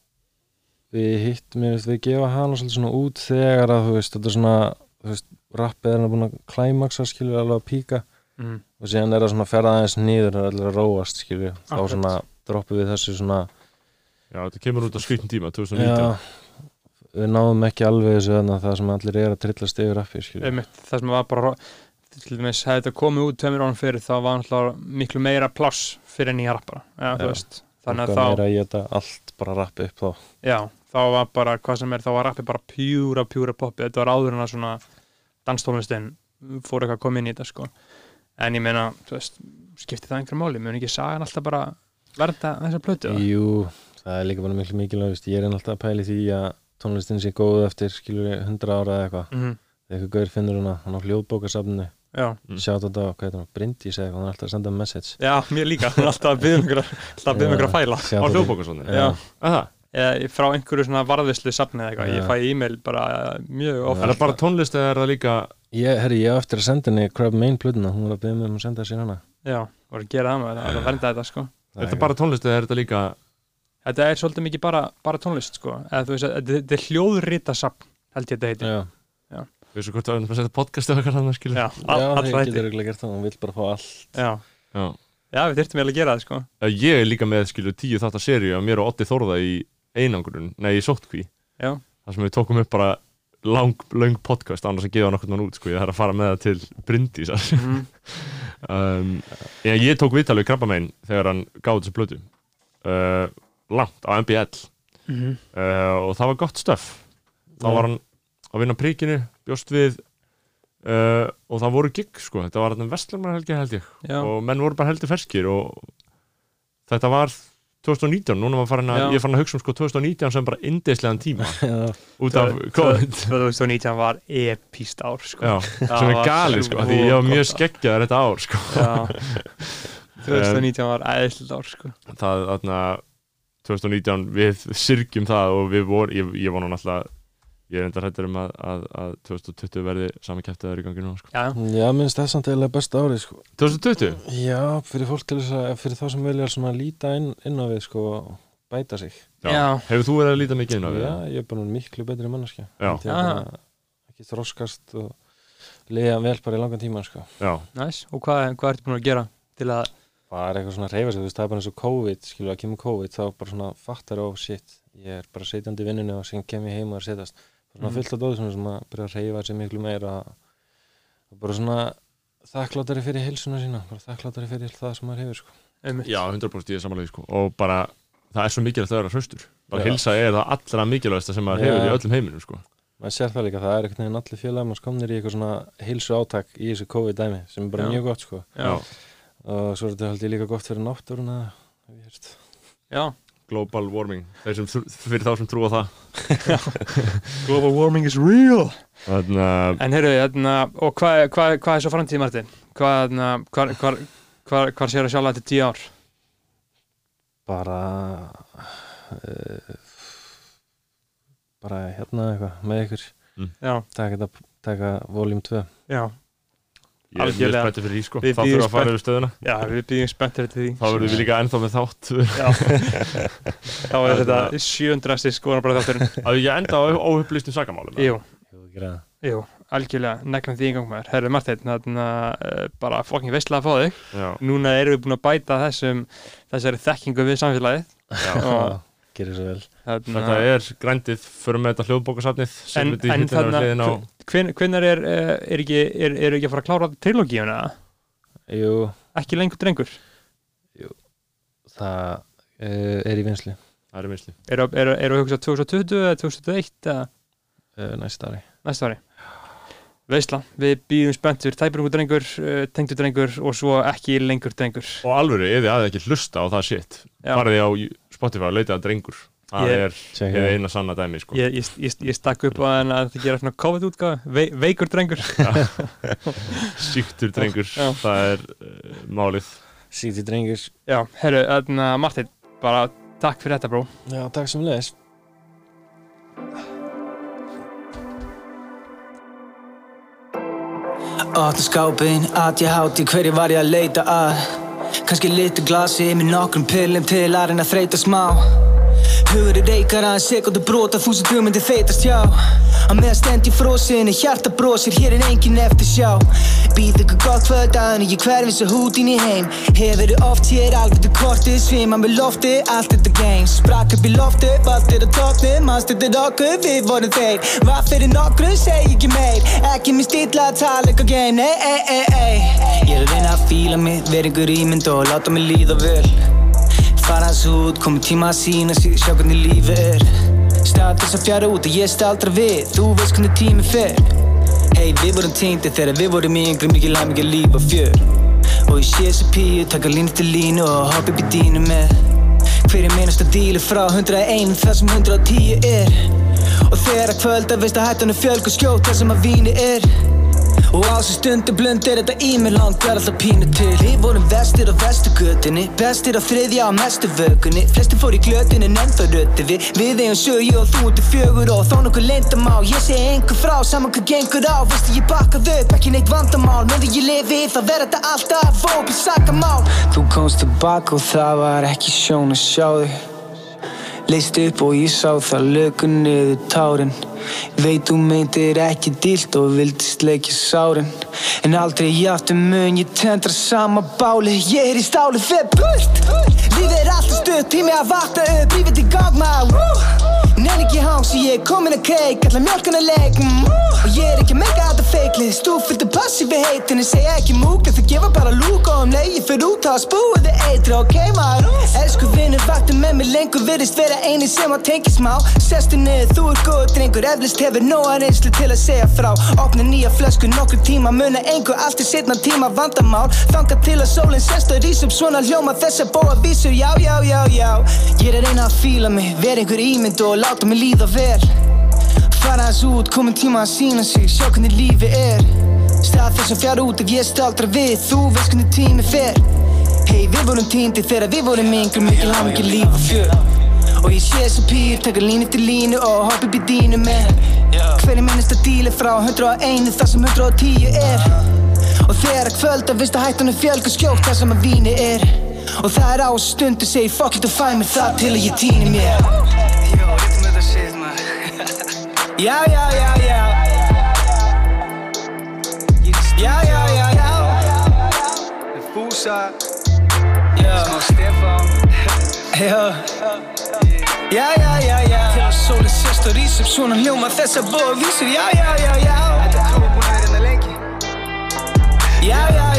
við hitt, mér veist, við gefa hana svolítið svona út þegar að þú veist, þetta er svona þú veist, rappið er hann búin að klæmaksa skilur alveg að píka Mm. og síðan er það svona að ferða aðeins nýður og allir að róast skilur, þá Akkurat. svona droppum við þessu svona Já, þetta kemur út á skrifn tíma, 2019 já, við náðum ekki alveg þessu að það sem allir er að trillast yfir skilur, Einmitt, það sem var bara til dæmis, hefði þetta komið út tveimur árum fyrir þá var náttúrulega miklu meira pláss fyrir nýja rappara já, Já. þannig að þá meira í þetta allt bara rappi upp þá. Já, þá var bara, hvað sem er, þá var rappi bara pjúra, pjúra poppi, þetta var áður en að svona danstónlistin fór eitthvað að koma inn í þetta sko en ég meina, þú veist, skipti það einhver máli? Mun ekki sagan alltaf bara verða þessa plötu? Eða? Jú, það er líka bara miklu mikilvægst ég er enn alltaf að pæli því að tónlistin sé góð eftir skilur 100 ára eða eitthvað. Mhm, þegar eitthvað gaur finnur hana, hann á hljóðbókasafninu. Já, Mm. sjátt þetta á, hvað heitir hann, eða eitthvað, hann er alltaf að senda message. Já, mér líka. Hann er alltaf að byggja um ykkur alltaf að um fæla Á. Er það? eða frá einhverju svona varðvislu safni eða eitthvað, ég fæ e-mail bara mjög oft Það það Ég, herri, ég eftir að senda henni Crab Main plötuna, hún var að byggja mig um að senda sér hana. Já, voru að gera það maður, það var að vernda þetta sko. Er þetta bara tónlist eða er þetta líka Þetta er svolítið mikið bara, bara tónlist sko. Eða þú veist að þetta þetta er hljóðrita safn held ég þetta heiti. Já, Við svo hvort að við erum að setja podcast eða eitthvað þannig skilur Já, já all, það allra getur heiti ekki gert það, hún vill bara fá allt. Já, Já. já við þyrftum vel að gera það sko. Eh, Ég er líka með skilur tíu þáttar seríu af mér og Otti Þórða í einangrun, nei í sótkví Já. þar sem við tókum upp bara lang, lang podcast annars að gefa nokkurn mann út sko, ég þarf að fara með það til Bryndís mm. um, ég, ég tók viðtalið krabba megin þegar hann gáði þessu blötu uh, langt á MBL Mm uh, og það var gott stöf þá var hann að vinna príkinu bjóst við uh, og það voru gig sko, þetta var hann vestlumar helgi held ég. Og menn voru bara heldur ferskir og þetta var 2019, núna var farin að, ég er farin að hugsa um sko 2019 sem bara indislegan tíma. Já, út af COVID. 2019 var epíst ár sko. Já, sem er var galið sko, því ég var mjög skeggjaður þetta ár sko. Já. 2019 var æðislega ár sko. Það, þarna 2019, við syrgjum það og við vorum, ég, ég var nú náttúrulega ég er enda hrættur um að, að, að 2020 verði sami kæftið í gangi nú sko. Já, já minnst það er samt eða besta árið sko. 2020? Já, fyrir fólk til þess að, fyrir þá sem vilja svona líta inn, inn á við sko og bæta sig. Já. Hefur þú verið að líta mikið inn á við? Já, ég er bara miklu betri Já. Er bara ekki þroskast og liða vel bara í langan tíma sko. Já, næs Og hvað, hvað ertu búin að gera til að bara eitthvað svona reyfa sig, þú veist, það er bara eins og COVID skilur að kemur COVID, þá bara svona fattar ó, shit, ég er bara setjandi í vinnunni og sem kem ég heim og er setjast svona Mhm. fullt af dóð sem að byrja að reyfa sig miklu meira og bara svona þakklátari fyrir heilsuna sína bara þakklátari fyrir það sem maður hefur sko. já 100% ég er samanlega sko. og bara, það er svo mikilvægt að vera hraustur bara Já. hilsa er það allra mikilvægsta sem maður Já. hefur í öllum heiminum sko. maður sér það líka, það er einhvern veginn allir félagum að skomnir í eitthvað svona heilsu átak í þessu COVID-dæmi sem er bara Já. mjög gott sko Já, og svo er þetta haldið líka gott fyrir náttúruna já Global warming, þeir sem, fyrir þá sem trúa það. Global warming is real. Þannig að En heyrðu, hérna, og hvað hva, hva er svo framtíð, Martin? Hvað, hérna, hvar, hvar, hvar, hvar sér að sjálfa þetta tíu ár? bara uh, bara hérna eitthvað með ykkur. Já, taka, taka voljum 2 já, ég er mjög spenntið fyrir því sko. Við þá bíðum þurfa að fara yfir stöðuna. Já, við byggjum spenntir til því. Þá verðum við líka ennþá með þátt. Já, þá er þetta sjöundrasti skoðanabræð þátturinn. Að ég enda á óupplýstum sakamálum Jú, Jú, jú, algjörlega, neglum því yngang maður. Herðu Martin, þarna uh, bara fokkin veistlega að fá þig. Já, Núna erum við búin að bæta þessum þessari þekkingu við samfélagið. Já. gerir svo vel. þarna, þetta er grændið fyrir með þetta hljóðbókasafnið sem En- við en hittum þarna- á hvenær er, uh, er, ekki, er, er ekki að fara að klára trilogíuna? Jú, Ekki lengur drengur? það uh, er í vinslu það er vinsli Eru er, er að hugsa 2020 eða 2021 eða uh, næsta ári næsta ári? Veisla, við býðum spenntur, tæpurungur drengur, tengdur drengur og svo ekki lengur drengur. og alvöru, ef þið aðeins ekki hlusta á það shit farið á Spotify og leitað að drengur það Ég- er eina sanna dæmi sko. Ég, ég, ég, ég stakk upp á þann að þetta gera svona COVID-útgáð, Ve, veikur drengur. síktur drengur, Já. það er uh, málið Sýti drengir Já, herru, þarna Martin, bara takk fyrir þetta bró. Já, takk sem leðis Opna skápinn, að ég háti hverju var ég að leita að Kanski litur glasi með nokkrum pillum til að reyna að þreita smá Hugur er reykar aðeins sekundu brota þúsund hugmyndir þeytast hjá Á meðan stend ég frosin, hjarta brosir, hér er engin eftir sjá. Býð ykkur gott kvöld aðan ég hverfins og hútin í heim. Hefur oft hér alveg til kortið, svima með lofti, allt þetta game Sprakk upp í lofti, allt er á toppni, mannst þetta er okkur, við vorum þeir. Var fyrir nokkru, segi ekki meir, ekki mér stilla að tala eitthvað game, nei, ei, ei, ei. Ég er að reyna að fíla mig, vera ykkur ímynd og láta mig líða vel Fara hans út, komið tíma að sína sig, sjá hvernig lífið er. Stað þess að fjara út og ég staldra við, þú veist hvernig tími fer. Hey, við vorum týndir þegar við vorum í yngri mikið læg, mikið líf og fjör. Og ég sé þessi píu, taka línu til línu og hoppa upp í dínu með. Hver er meinast að díla frá 101 þar sem 110 er? Og þegar að kvölda veist að hættan er fjölg og skjót þar sem að víni er Og á þessu stundu blund er þetta í mér langar alltaf pínu til. Við vorum vestir á vestugutinni Bestir á þriðja á mestu vökunni. Flestir fór í glötinni en ennþá rötti við. Við eigum sögi og þú ert í fjögur og þó nokkuð leyndamá Ég segi einhver frá, saman hvað gengur á. Vistu ég bakkað upp, ekki neitt vandamál. Með því ég lifi, það verður þetta alltaf Fópið sakamál. Þú komst tilbaka og það var ekki sjón að sjá þig. Leist upp og ég sá það lögu niður tárin Veit þú meintir ekki dílt og vildist leikja sárin. En aldrei játtu mun ég tendra sama báli Ég er í stáli fyrir burt. Lífið er alltaf stutt, tími að vakna upp. Lífið til gang maður Nenni ekki og ég er komin að keik Alla mjölkana leik mm. Og ég er ekki að meika þetta feiklið Stúfyllt af passífi heitin En segja ekki múk en það gefa bara lúk Og um leið ég fyrir út að spúið þið eitri Ok maður? Elsku vinnur vakti með mig lengur Virðist vera eini sem að tengi smá. Sestu niður, þú er góð drengur Eflist hefur nóga reynslu til að segja frá. Opna nýja flösku nokkur tíma Muna einhver allt í setna tíma vandamál. Þanga til að sólinn sest og rís upp Svona hljóma þess að bóa vísur Já, já, já, já. Ég er að reyna að fíla mig Vera einhver ímynd og láta mig líða vel. Fara hans út, komin tíma að sína sig. Sjá hvernig lífi er. Stað þess að fjara út ef ég staldra við. Þú veist hvernig tími fer. Hei, við vorum týndir þegar við vorum yngri Mikið langt mikið líf og fjör. Og ég sé þessi pýr, taka línu til línu Og hoppa upp í dínu með. Hverju minnist að díla frá 101 þar sem 110 er? Og þegar að kvölda, veist að hættan er fjölg og skjótt þar sem að víni er. Og það er á þessu stundu, segi fuck it og fæ mér það til að ég týni mér Já, já, já, já Já, já, já, já Fúsa Já Smá Stefán Já Já, já, já, já Þegar sólinn sest og rís upp svona hljóma þess að bóða vísur Já, já, já, já Þetta er búin að lengi já, já